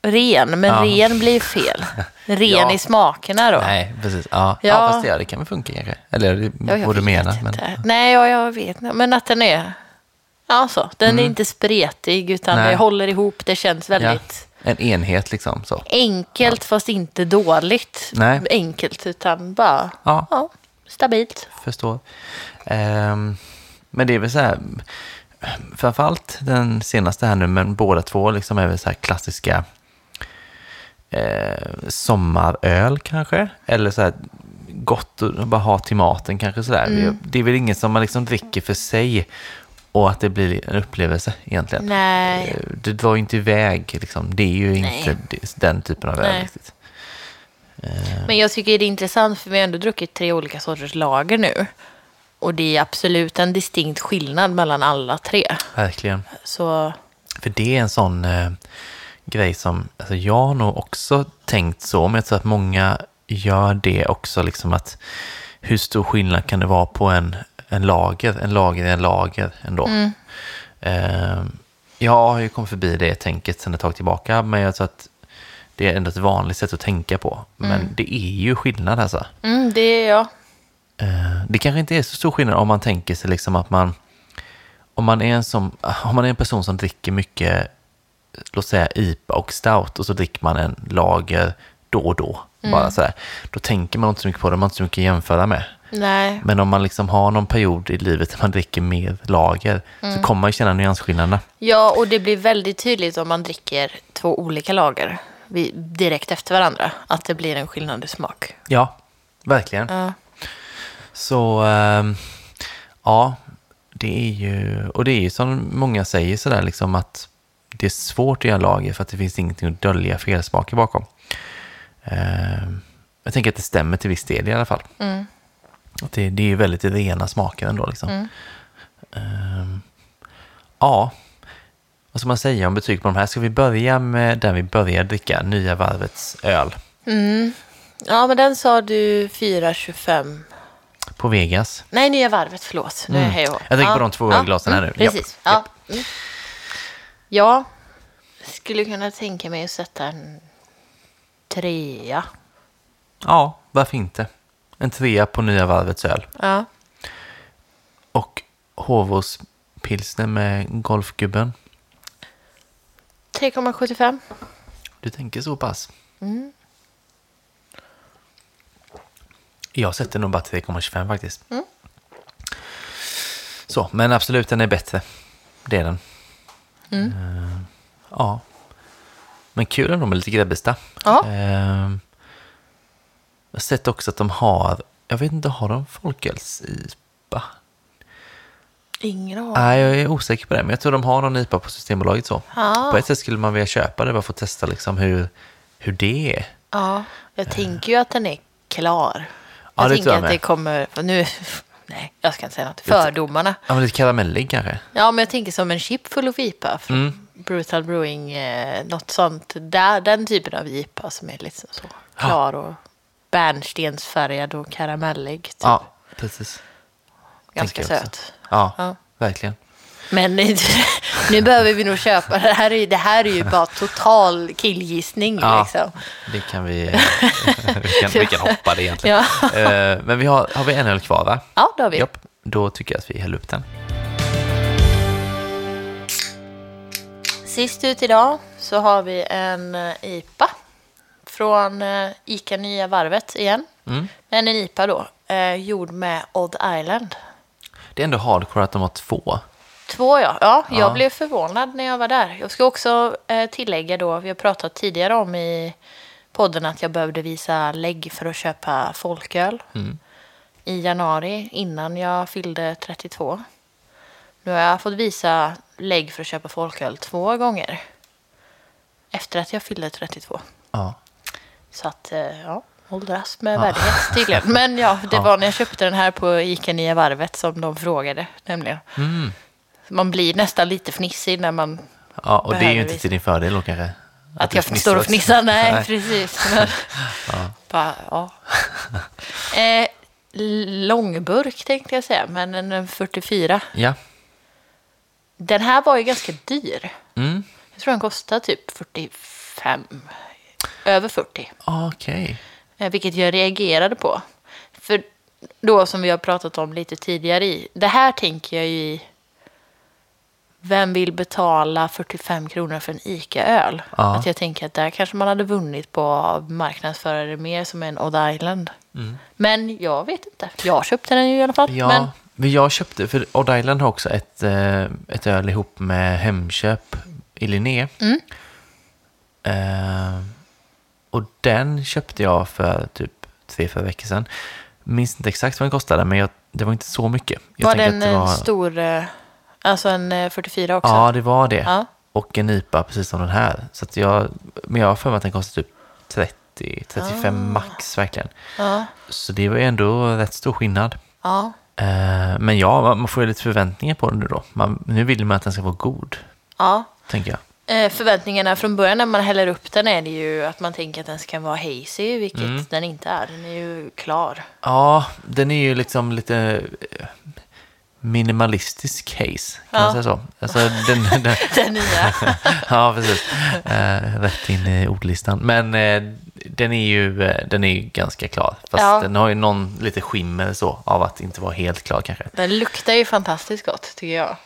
Ren, men Ja. ren blir fel. Ren Ja. i smakerna då. Nej, precis. Ja, ja. Ja. fast det, det kan väl funka kanske. Eller jag vad du menar. Men, Nej, ja, jag vet inte. Men att den är... Ja, så. Den är inte spretig, utan Mm. Nej. det håller ihop. Det känns väldigt en enhet liksom. Så. enkelt, fast inte dåligt. Nej. Enkelt, utan bara stabilt. förstår. Ehm, men det är väl så här, framförallt den senaste här nu, men båda två liksom är väl så här klassiska eh, sommaröl kanske. Eller så här gott att bara ha till maten kanske sådär. Mm. Det är väl inget som man liksom dricker för sig och att det blir en upplevelse egentligen. Nej. Eh, Det drar ju inte iväg liksom. Det är ju Nej. inte den typen av öl riktigt. Men jag tycker det är intressant, för vi har ändå druckit tre olika sorters lager nu. Och det är absolut en distinkt skillnad mellan alla tre. Verkligen. Så För det är en sån eh, grej som, alltså jag har nog också tänkt så, men jag tror att många gör det också, liksom att hur stor skillnad kan det vara på en, en lager? En lager är en lager ändå. Eh, jag har ju kommit förbi det tänket sedan ett tag tillbaka, men jag tror att det är ändå ett vanligt sätt att tänka på. Men det är ju skillnad alltså. mm, det är jag. Eh, Det kanske inte är så stor skillnad om man tänker sig liksom att man om man är en, som, om man är en person som dricker mycket, låt säga IPA och stout och så dricker man en lager då och då, bara sådär, då tänker man inte så mycket på det, man har inte så mycket att jämföra med. Nej. Men om man liksom har någon period i livet där man dricker mer lager så kommer man ju känna nyansskillnaderna. Ja, och det blir väldigt tydligt om man dricker två olika lager direkt efter varandra. Att det blir en skillnad i smak. Ja, verkligen. Ja. Så ehm, ja, det är ju, och det är ju som många säger sådär liksom att det är svårt att göra lager för att det finns ingenting att dölja felsmaker bakom. Ehm, jag tänker att det stämmer till viss del i alla fall. Mm. Att det, det är ju väldigt rena smaker ändå liksom. Ehm, ja, vad ska man säga om betyg på de här? Ska vi börja med den vi började dricka, Nya Varvets öl Mm. Ja, men den sa du 4,25. På Vegas. Nej, Nya Varvet, förlåt. Nu är jag hej och. Mm. Jag tänker på de två glasen här nu. Japp, Precis. Ja. Mm. ja, skulle kunna tänka mig att sätta en trea. Ja, varför inte? En trea på Nya Varvets öl. Ja. Och Hovås pilsner med Golfgubben. 3,75. Du tänker så pass? Mm. Jag sätter nog bara 3,25 faktiskt. Mm. Så, men absolut den är bättre. Det är den. Mm. Eh, ja. Men kul ändå med lite Grebbestad. Ja. Eh, jag har sett också att de har, jag vet inte, har de folköls-IPA? Ingen aning. Nej, jag är osäker på det, men jag tror de har någon IPA på Systembolaget så. Ja. På ett sätt skulle man vilja köpa det bara för att testa liksom hur, hur det är. Ja, jag tänker ju att den är klar. Ja, jag det tänker jag att med. det kommer... Nu, nej, jag ska inte säga något. Fördomarna. Ja, men lite karamellig kanske. Ja, men jag tänker som en chip full of IPA. Mm. Brutal Brewing, eh, något sånt. Där, den typen av IPA som är lite så klar och bärnstensfärgad och karamellig. Typ. Ja, precis. Ganska söt. Ja, Ja. verkligen. Men nu behöver vi nog köpa. Det här är, ju- det här är ju bara total killgissning. Ja. Liksom. Det kan vi, vi, kan, vi kan hoppa det egentligen. Ja. Eh, Men vi har, har vi en öl kvar va? ja, det har vi. Japp, då tycker jag att vi häller upp den. Sist ut idag så har vi en eh, IPA från eh, ICA Nya Varvet igen. Mm. Men en IPA då, gjord med Odd Island. Det är ändå hardcore att de har två. Två ja. ja, jag Ja. blev förvånad när jag var där. Jag ska också eh, tillägga då, vi har pratat tidigare om i podden att jag behövde visa lägg för att köpa folköl Mm. i januari innan jag fyllde 32. Nu har jag fått visa lägg för att köpa folköl två gånger efter att jag fyllde 32. Ja. Så att, eh, ja, åldras med värdighet tydligen. Men ja, det Ja. var när jag köpte den här på Ica Nya Varvet som de frågade nämligen. Mm. Man blir nästan lite fnissig när man... ja, och det är ju inte till din fördel då kanske? Att, du jag står och fnissar. Nej, Nej. precis. Men, bara, ja. eh, långburk tänkte jag säga, men en en 44. Ja. Den här var ju ganska dyr. Mm. Jag tror den kostade typ 45. Över 40. Okej. Eh, Vilket jag reagerade på. För då som vi har pratat om lite tidigare i. Det här tänker jag ju i. Vem vill betala 45 kronor för en ICA-öl? Ja. Att jag tänker att där kanske man hade vunnit på att marknadsföra det mer som en Odd Island. Men jag vet inte. Jag köpte den ju i alla fall. Mm. Ja, Men, men jag köpte, för Odd Island har också ett, eh, ett öl ihop med Hemköp i Linné. Mm. Eh, och den köpte jag för typ tre, fyra veckor sedan. Minns inte exakt vad den kostade, men jag, det var inte så mycket. Jag var den en var, stor, eh, alltså en eh, 44 också? Ja, det var det. Ja. Och en IPA precis som den här. Så att jag, men jag har för mig att den kostar typ 30, 35 Ah. max verkligen. Ja. Så det var ju ändå rätt stor skillnad. ja. Eh, men ja, man- får ju lite förväntningar på den nu då. Man, nu vill man att den ska vara god, ja. tänker jag. Eh, Förväntningarna från början när man häller upp den är det ju att man tänker att den ska vara hazy, vilket Mm. den inte är. Den är ju klar. Ja, den är ju liksom lite eh, minimalistisk case, kan Ja. man säga så? Alltså, den, den, Den nya. ja, precis. Eh, rätt in i ordlistan. Men eh, den är ju eh, den är ju ganska klar. Fast Ja. den har ju någon lite skimmer så av att inte vara helt klar kanske. Den luktar ju fantastiskt gott tycker jag.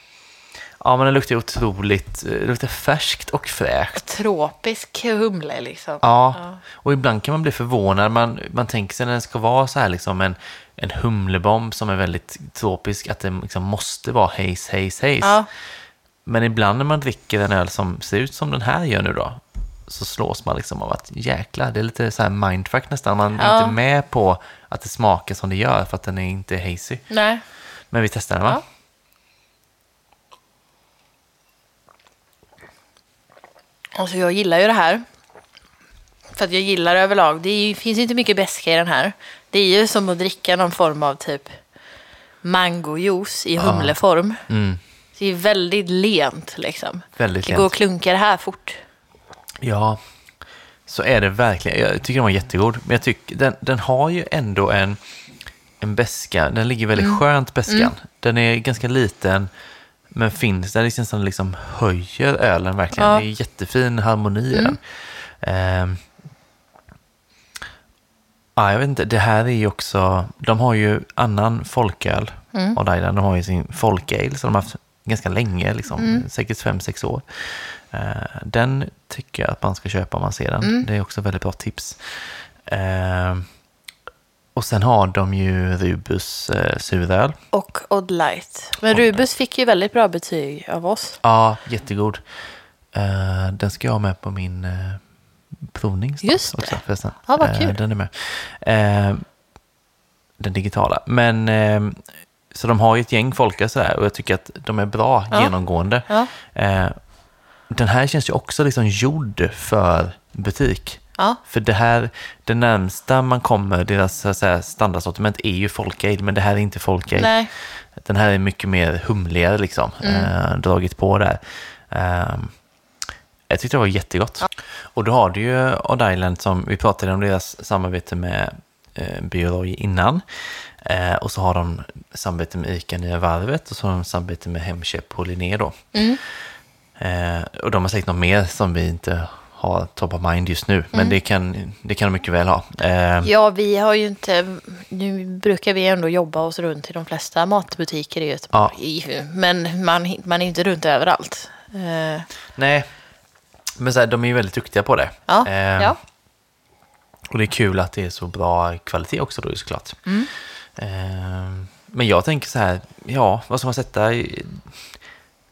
Ja, men den luktar otroligt, eh, det luktar färskt och fräscht. Tropisk humle liksom. Ja, Ja. och ibland kan man bli förvånad. Man, man tänker sig när den ska vara så här liksom en, en humlebomb som är väldigt tropisk, att den liksom måste vara haze, haze, haze. Ja. Men ibland när man dricker en öl som ser ut som den här gör nu då, så slås man liksom av att jäkla, det är lite så här mindfuck nästan. Man är Ja. inte med på att det smakar som det gör för att den är inte hazy. Nej. Men vi testar den va? Ja. Alltså jag gillar ju det här. För att jag gillar överlag. Det ju, finns inte mycket beska i den här. Det är ju som att dricka någon form av typ mangojuice i humleform. Mm, Det är väldigt lent liksom. väldigt Det går att klunka det här fort. Ja, så är det verkligen. Jag tycker den var jättegod. Men jag tycker den, den har ju ändå en, en beska. Den ligger väldigt skönt beskan. Den är ganska liten. Men finns där liksom som liksom höjer ölen verkligen. Ja. Det är jättefin harmoni i den. Ehm, Ja, jag vet inte. Det här är ju också... De har ju annan folköl Mm. av Dailan. De har ju sin folkale som de har haft ganska länge, liksom, Mm. säkert fem sex år. Eh, den tycker jag att man ska köpa om man ser den. Mm. Det är också väldigt bra tips. Eh, och sen har de ju Rubus eh, suröl. Och Odd Light. Men Rubus fick ju väldigt bra betyg av oss. Ja, jättegod. Eh, den ska jag ha med på min uh, provning Just det. också förresten. Ja, vad Eh, kul. den är med. Eh, den digitala. Men eh, så de har ju ett gäng folköl sådär och jag tycker att de är bra Ja. genomgående. Ja. Eh, den här känns ju också liksom gjord för butik. Ja. För det här, det närmsta man kommer deras så att säga, standardsortiment är ju folkale, men det här är inte folkale. Nej. Den här är mycket mer humligare liksom, eh, dragit på där. Eh, jag tyckte det var jättegott. Och då har du ju Odd Island som, vi pratade om deras samarbete med eh, Bioroy innan. Eh, och så har de samarbete med ICA Nya Varvet och så har de samarbete med Hemköp på Linné då. Mm. Eh, och de har säkert något mer som vi inte har top of mind just nu, men det, kan, det kan de mycket väl ha. Eh, Ja, vi har ju inte... Nu brukar vi ändå jobba oss runt i de flesta matbutiker i Göteborg. Men man, man är inte runt överallt. Eh, Nej, men så här, de är ju väldigt duktiga på det. Ja, Eh, ja. Och det är kul att det är så bra kvalitet också då såklart. Mm. Eh, men jag tänker så här, ja, vad ska man sätta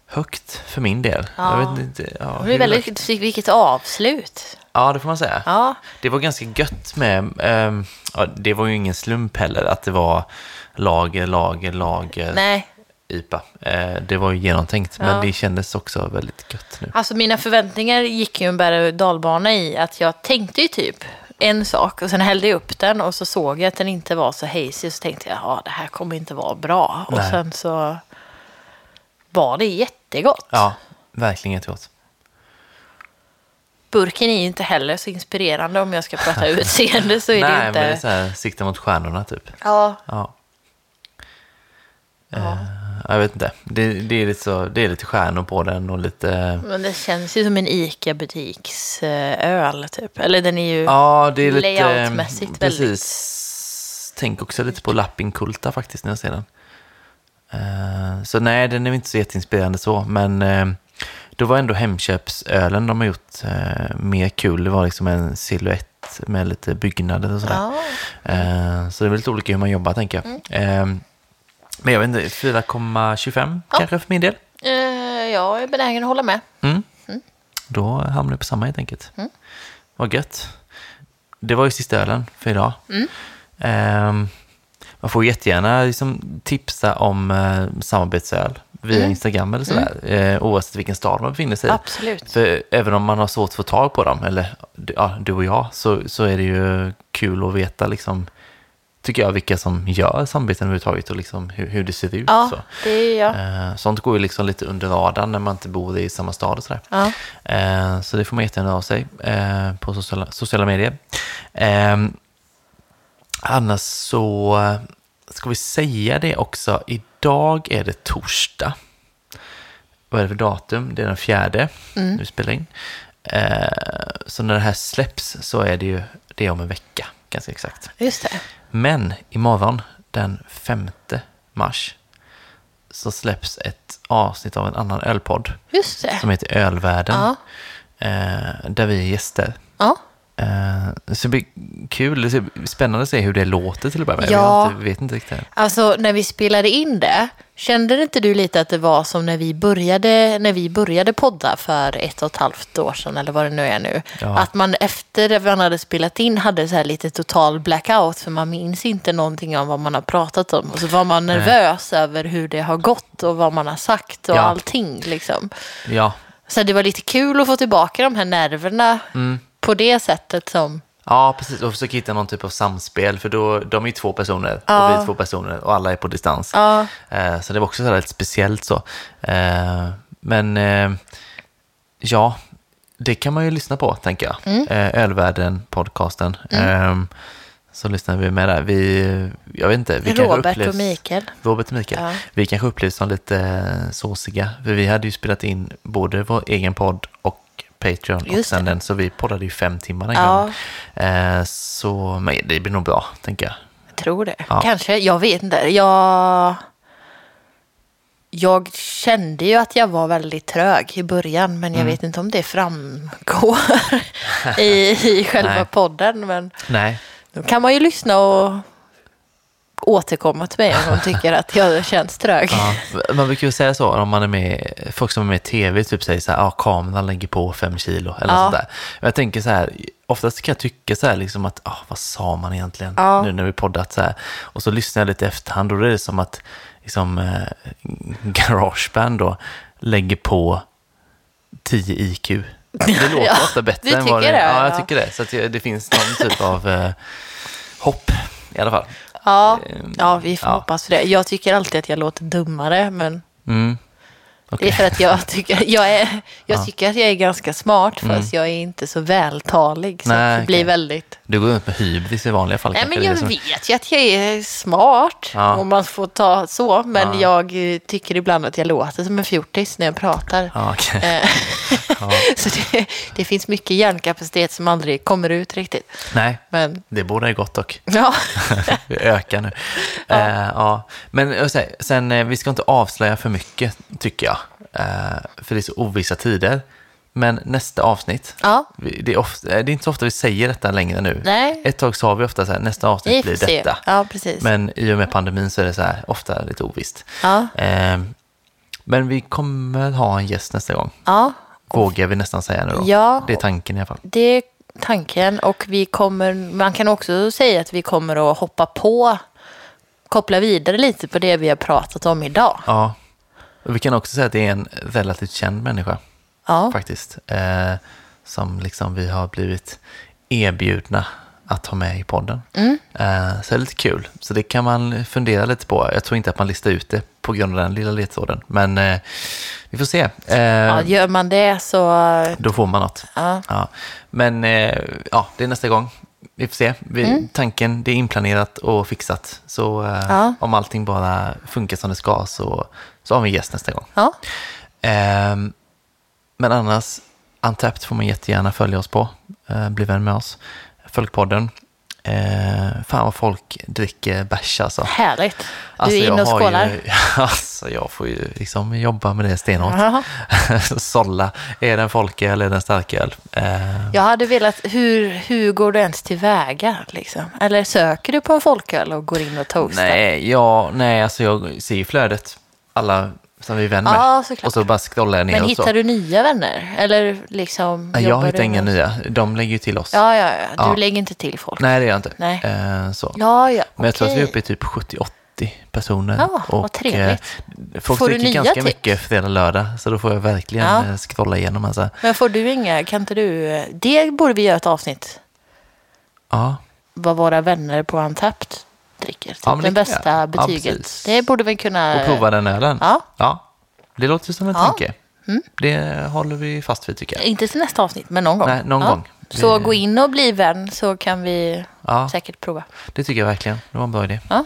högt för min del? Ja. Jag vet inte, ja, det är hur högt? väldigt, vilket avslut. ja, det får man säga. Ja, Det var ganska gött med, ehm, ja, det var ju ingen slump heller att det var lager, lager, lager, nej. IPA. Eh, det var ju genomtänkt, men Ja. det kändes också väldigt gött nu. Alltså mina förväntningar gick ju en berg och dalbana i att jag tänkte ju typ en sak och sen hällde jag upp den och så såg jag att den inte var så hazy så tänkte jag ja det här kommer inte vara bra. Och Nej. sen så var det jättegott. Ja, verkligen jättegott. Burken är ju inte heller så inspirerande om jag ska prata utseende så är Nej, det men inte. det är så här, sikta mot stjärnorna typ. Ja, Ja. Ja. Eh, jag vet inte. Det, det, är lite så, det är lite stjärnor på den och lite... men det känns ju som en ICA-butiks eh, öl typ. Eller den är ju... Ja, det är lite... layoutmässigt Precis. Tänk också lite på Lappinkulta faktiskt när jag ser den. Eh, så nej, den är inte så jätteinspirerande så, men eh, då var ändå Hemköpsölen de har gjort eh, mer kul. Det var liksom en silhuett med lite byggnader och sådär. Ja. Så det är väl lite olika hur man jobbar, tänker jag. Eh, men jag vet inte, 4,25 Ja. kanske för min del. Jag är benägen att hålla med. Mm. Då hamnar vi på samma helt enkelt. Mm. Vad gött. Det var ju sista ölen för idag. Mm. Ehm, man får jättegärna liksom tipsa om eh, samarbetsöl via Mm. Instagram eller sådär. Eh, oavsett vilken stad man befinner sig i. Absolut. För även om man har svårt att få tag på dem, eller ja, du och jag, så, så är det ju kul att veta, liksom, tycker jag, vilka som gör samarbeten överhuvudtaget och liksom hur, hur det ser ut. Ja, Så. det är jag. Eh, sånt går ju liksom lite under radarn när man inte bor i samma stad och sådär. Ja. Eh, så det får man jättegärna av sig eh, på sociala, sociala medier. Annars så eh, ska vi säga det också. Idag är det torsdag. Vad är det för datum? Det är den fjärde. Mm. Nu spelar in. Eh, så när det här släpps så är det ju det om en vecka, ganska exakt. Just det. Men imorgon, den 5 mars, så släpps ett avsnitt av en annan ölpodd Just det. som heter Ölvärlden. Ja. Eh, där vi är gäster. Ja. Eh, så det blir kul, det blir spännande att se hur det låter till att börja med. Ja. Jag vet inte, vet inte riktigt. Alltså när vi spelade in det, kände inte du lite att det var som när vi började, när vi började podda för ett och ett halvt år sedan eller vad det nu är nu? Ja. Att man efter att man hade spelat in hade så här lite total blackout för man minns inte någonting om vad man har pratat om. Och så var man nervös över hur det har gått och vad man har sagt och Ja. allting liksom. Ja, Så det var lite kul att få tillbaka de här nerverna Mm. På det sättet som... ja, precis. Och försöka hitta någon typ av samspel, för då, de är ju två personer Ja. och vi är två personer och alla är på distans. Ja, Eh, så det var också så lite speciellt så. Eh, men eh, ja, det kan man ju lyssna på, tänker jag. Mm. Ölvärlden, podcasten. Eh, så lyssnar vi med där. Vi, jag vet inte, vi Robert upplevs, och Mikael. Robert och Mikael. Ja. Vi kanske upplevs som lite såsiga, för vi hade ju spelat in både vår egen podd och Patreon. Och Just sen det. den, så vi poddade ju fem timmar den Ja. gången. Eh, så men det blir nog bra, tänker jag. Jag tror det. Ja. Kanske, jag vet inte. Jag... Jag kände ju att jag var väldigt trög i början, men jag Mm. vet inte om det framgår i, i själva Nej. podden. Men Nej, då kan man ju lyssna och återkomma till mig om de tycker att jag känns trög. Ja, man brukar ju säga så om man är med, folk som är med i tv typ säger så här, ja kameran lägger på fem kilo eller Ja. sånt där. Men jag tänker så här, oftast kan jag tycka så här liksom att, ah, vad sa man egentligen Ja. nu när vi poddat så här. Och så lyssnar jag lite efterhand och då är det som att liksom, eh, Garageband då lägger på 10 IQ. Det låter Ja, ofta bättre än vad det, Ja, jag ja. tycker det. Så det, det finns någon typ av eh, hopp i alla fall. Ja, Ehm, ja, vi får ja. hoppas för det. Jag tycker alltid att jag låter dummare, men Mm. Det Okej. är för att jag tycker, jag är, jag Ja. tycker att jag är ganska smart, Mm. fast jag är inte så vältalig. Så Nej, det blir okej. väldigt... Du går runt med hybris i vanliga fall. Nej, men det jag som- vet ju att jag är smart, Ja. om man får ta så. Men Ja. jag tycker ibland att jag låter som en fjortis när jag pratar. Ja, okej. Eh, så det, det finns mycket hjärnkapacitet som aldrig kommer ut riktigt. Nej, Men det borde är gott dock. ja, Vi ökar nu. Ja. ja. Men säger, sen, eh, vi ska inte avslöja för mycket, tycker jag. Eh, för det är så ovissa tider. Men nästa avsnitt, ja. det är, ofta, eh, det är inte så ofta vi säger detta längre nu. nej, Ett tag sa vi ofta så här, nästa avsnitt blir detta. Ja. Men i och med pandemin så är det så här, ofta lite ovisst. Ja, Eh, men vi kommer ha en gäst nästa gång. ja. Vågar vi nästan säga nu då. Ja. Det är tanken i alla fall. Det är tanken och vi kommer, man kan också säga att vi kommer att hoppa på, koppla vidare lite på det vi har pratat om idag. Ja. Och vi kan också säga att det är en relativt känd människa. Ja, faktiskt. Eh, som liksom vi har blivit erbjudna att ha med i podden. Mm. Eh, så det är lite kul. Så det kan man fundera lite på. Jag tror inte att man listar ut det på grund av den lilla ledtråden. Men eh, vi får se. Eh, ja, gör man det så, Då får man något. ja, Ja. Men eh, ja, det är nästa gång. Vi får se. Vi, Tanken, det är inplanerat och fixat. Så eh, Mm. Ja. om allting bara funkar som det ska så, så har vi en gäst nästa gång. ja, Ehm, men annars, Antapt får man jättegärna följa oss på. Eh, bli vän med oss. Följ podden. Eh, fan vad folk dricker bärs alltså. härligt. Du alltså är inne och skålar. Ju, alltså jag får ju liksom jobba med det stenhårt. Jaha. Sålla, är det en folköl eller är det en starköl? Eh, Jag hade velat, hur, hur går du ens tillväga liksom? Eller söker du på en folköl och går in och toastar? nej, ja, nej, alltså jag ser ju flödet. Alla som vi är vän med. Ja, såklart. och så bara scrollar jag ner Men och hittar så. du nya vänner? Eller liksom? Nej, jag hittar inga nya. De lägger ju till oss. Ja, ja, ja. Du Ja. lägger inte till folk? Nej, det gör jag inte. Nej. Eh, så. Ja, ja. Men jag tror att vi är uppe i typ 70-80 personer. Ja, vad trevligt. eh, folk Får dricker ganska tips? mycket fredag, lördag. Så då får jag verkligen Ja. eh, scrolla igenom. Alltså. Men får du inga, kan inte du, det borde vi göra ett avsnitt. Ja, Vad våra vänner på Antapped dricker. Typ Ja, det den bästa. Ja, betyget. precis. det borde vi kunna... och prova den ölen. Ja, Ja, det låter som en Ja. Mm. tanke. Det håller vi fast vid tycker jag. inte till nästa avsnitt, men någon gång. Nej, någon ja. gång. Så gå in och bli vän så kan vi Ja, säkert prova. det tycker jag verkligen. Det var en bra idé. Ja.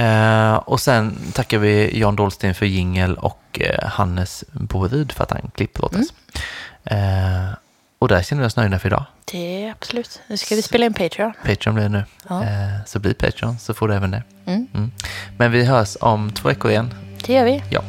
Eh, och sen tackar vi Jan Dahlsten för jingel och eh, Hannes Boryd för att han klipper åt oss. Mm. Eh, och där känner vi oss nöjda för idag. Det är absolut. Nu ska vi spela in Patreon. Patreon blir det nu. Ja. Eh, så bli Patreon så får du även det. Mm. Mm. Men vi hörs om två veckor igen. Det gör vi. Ja.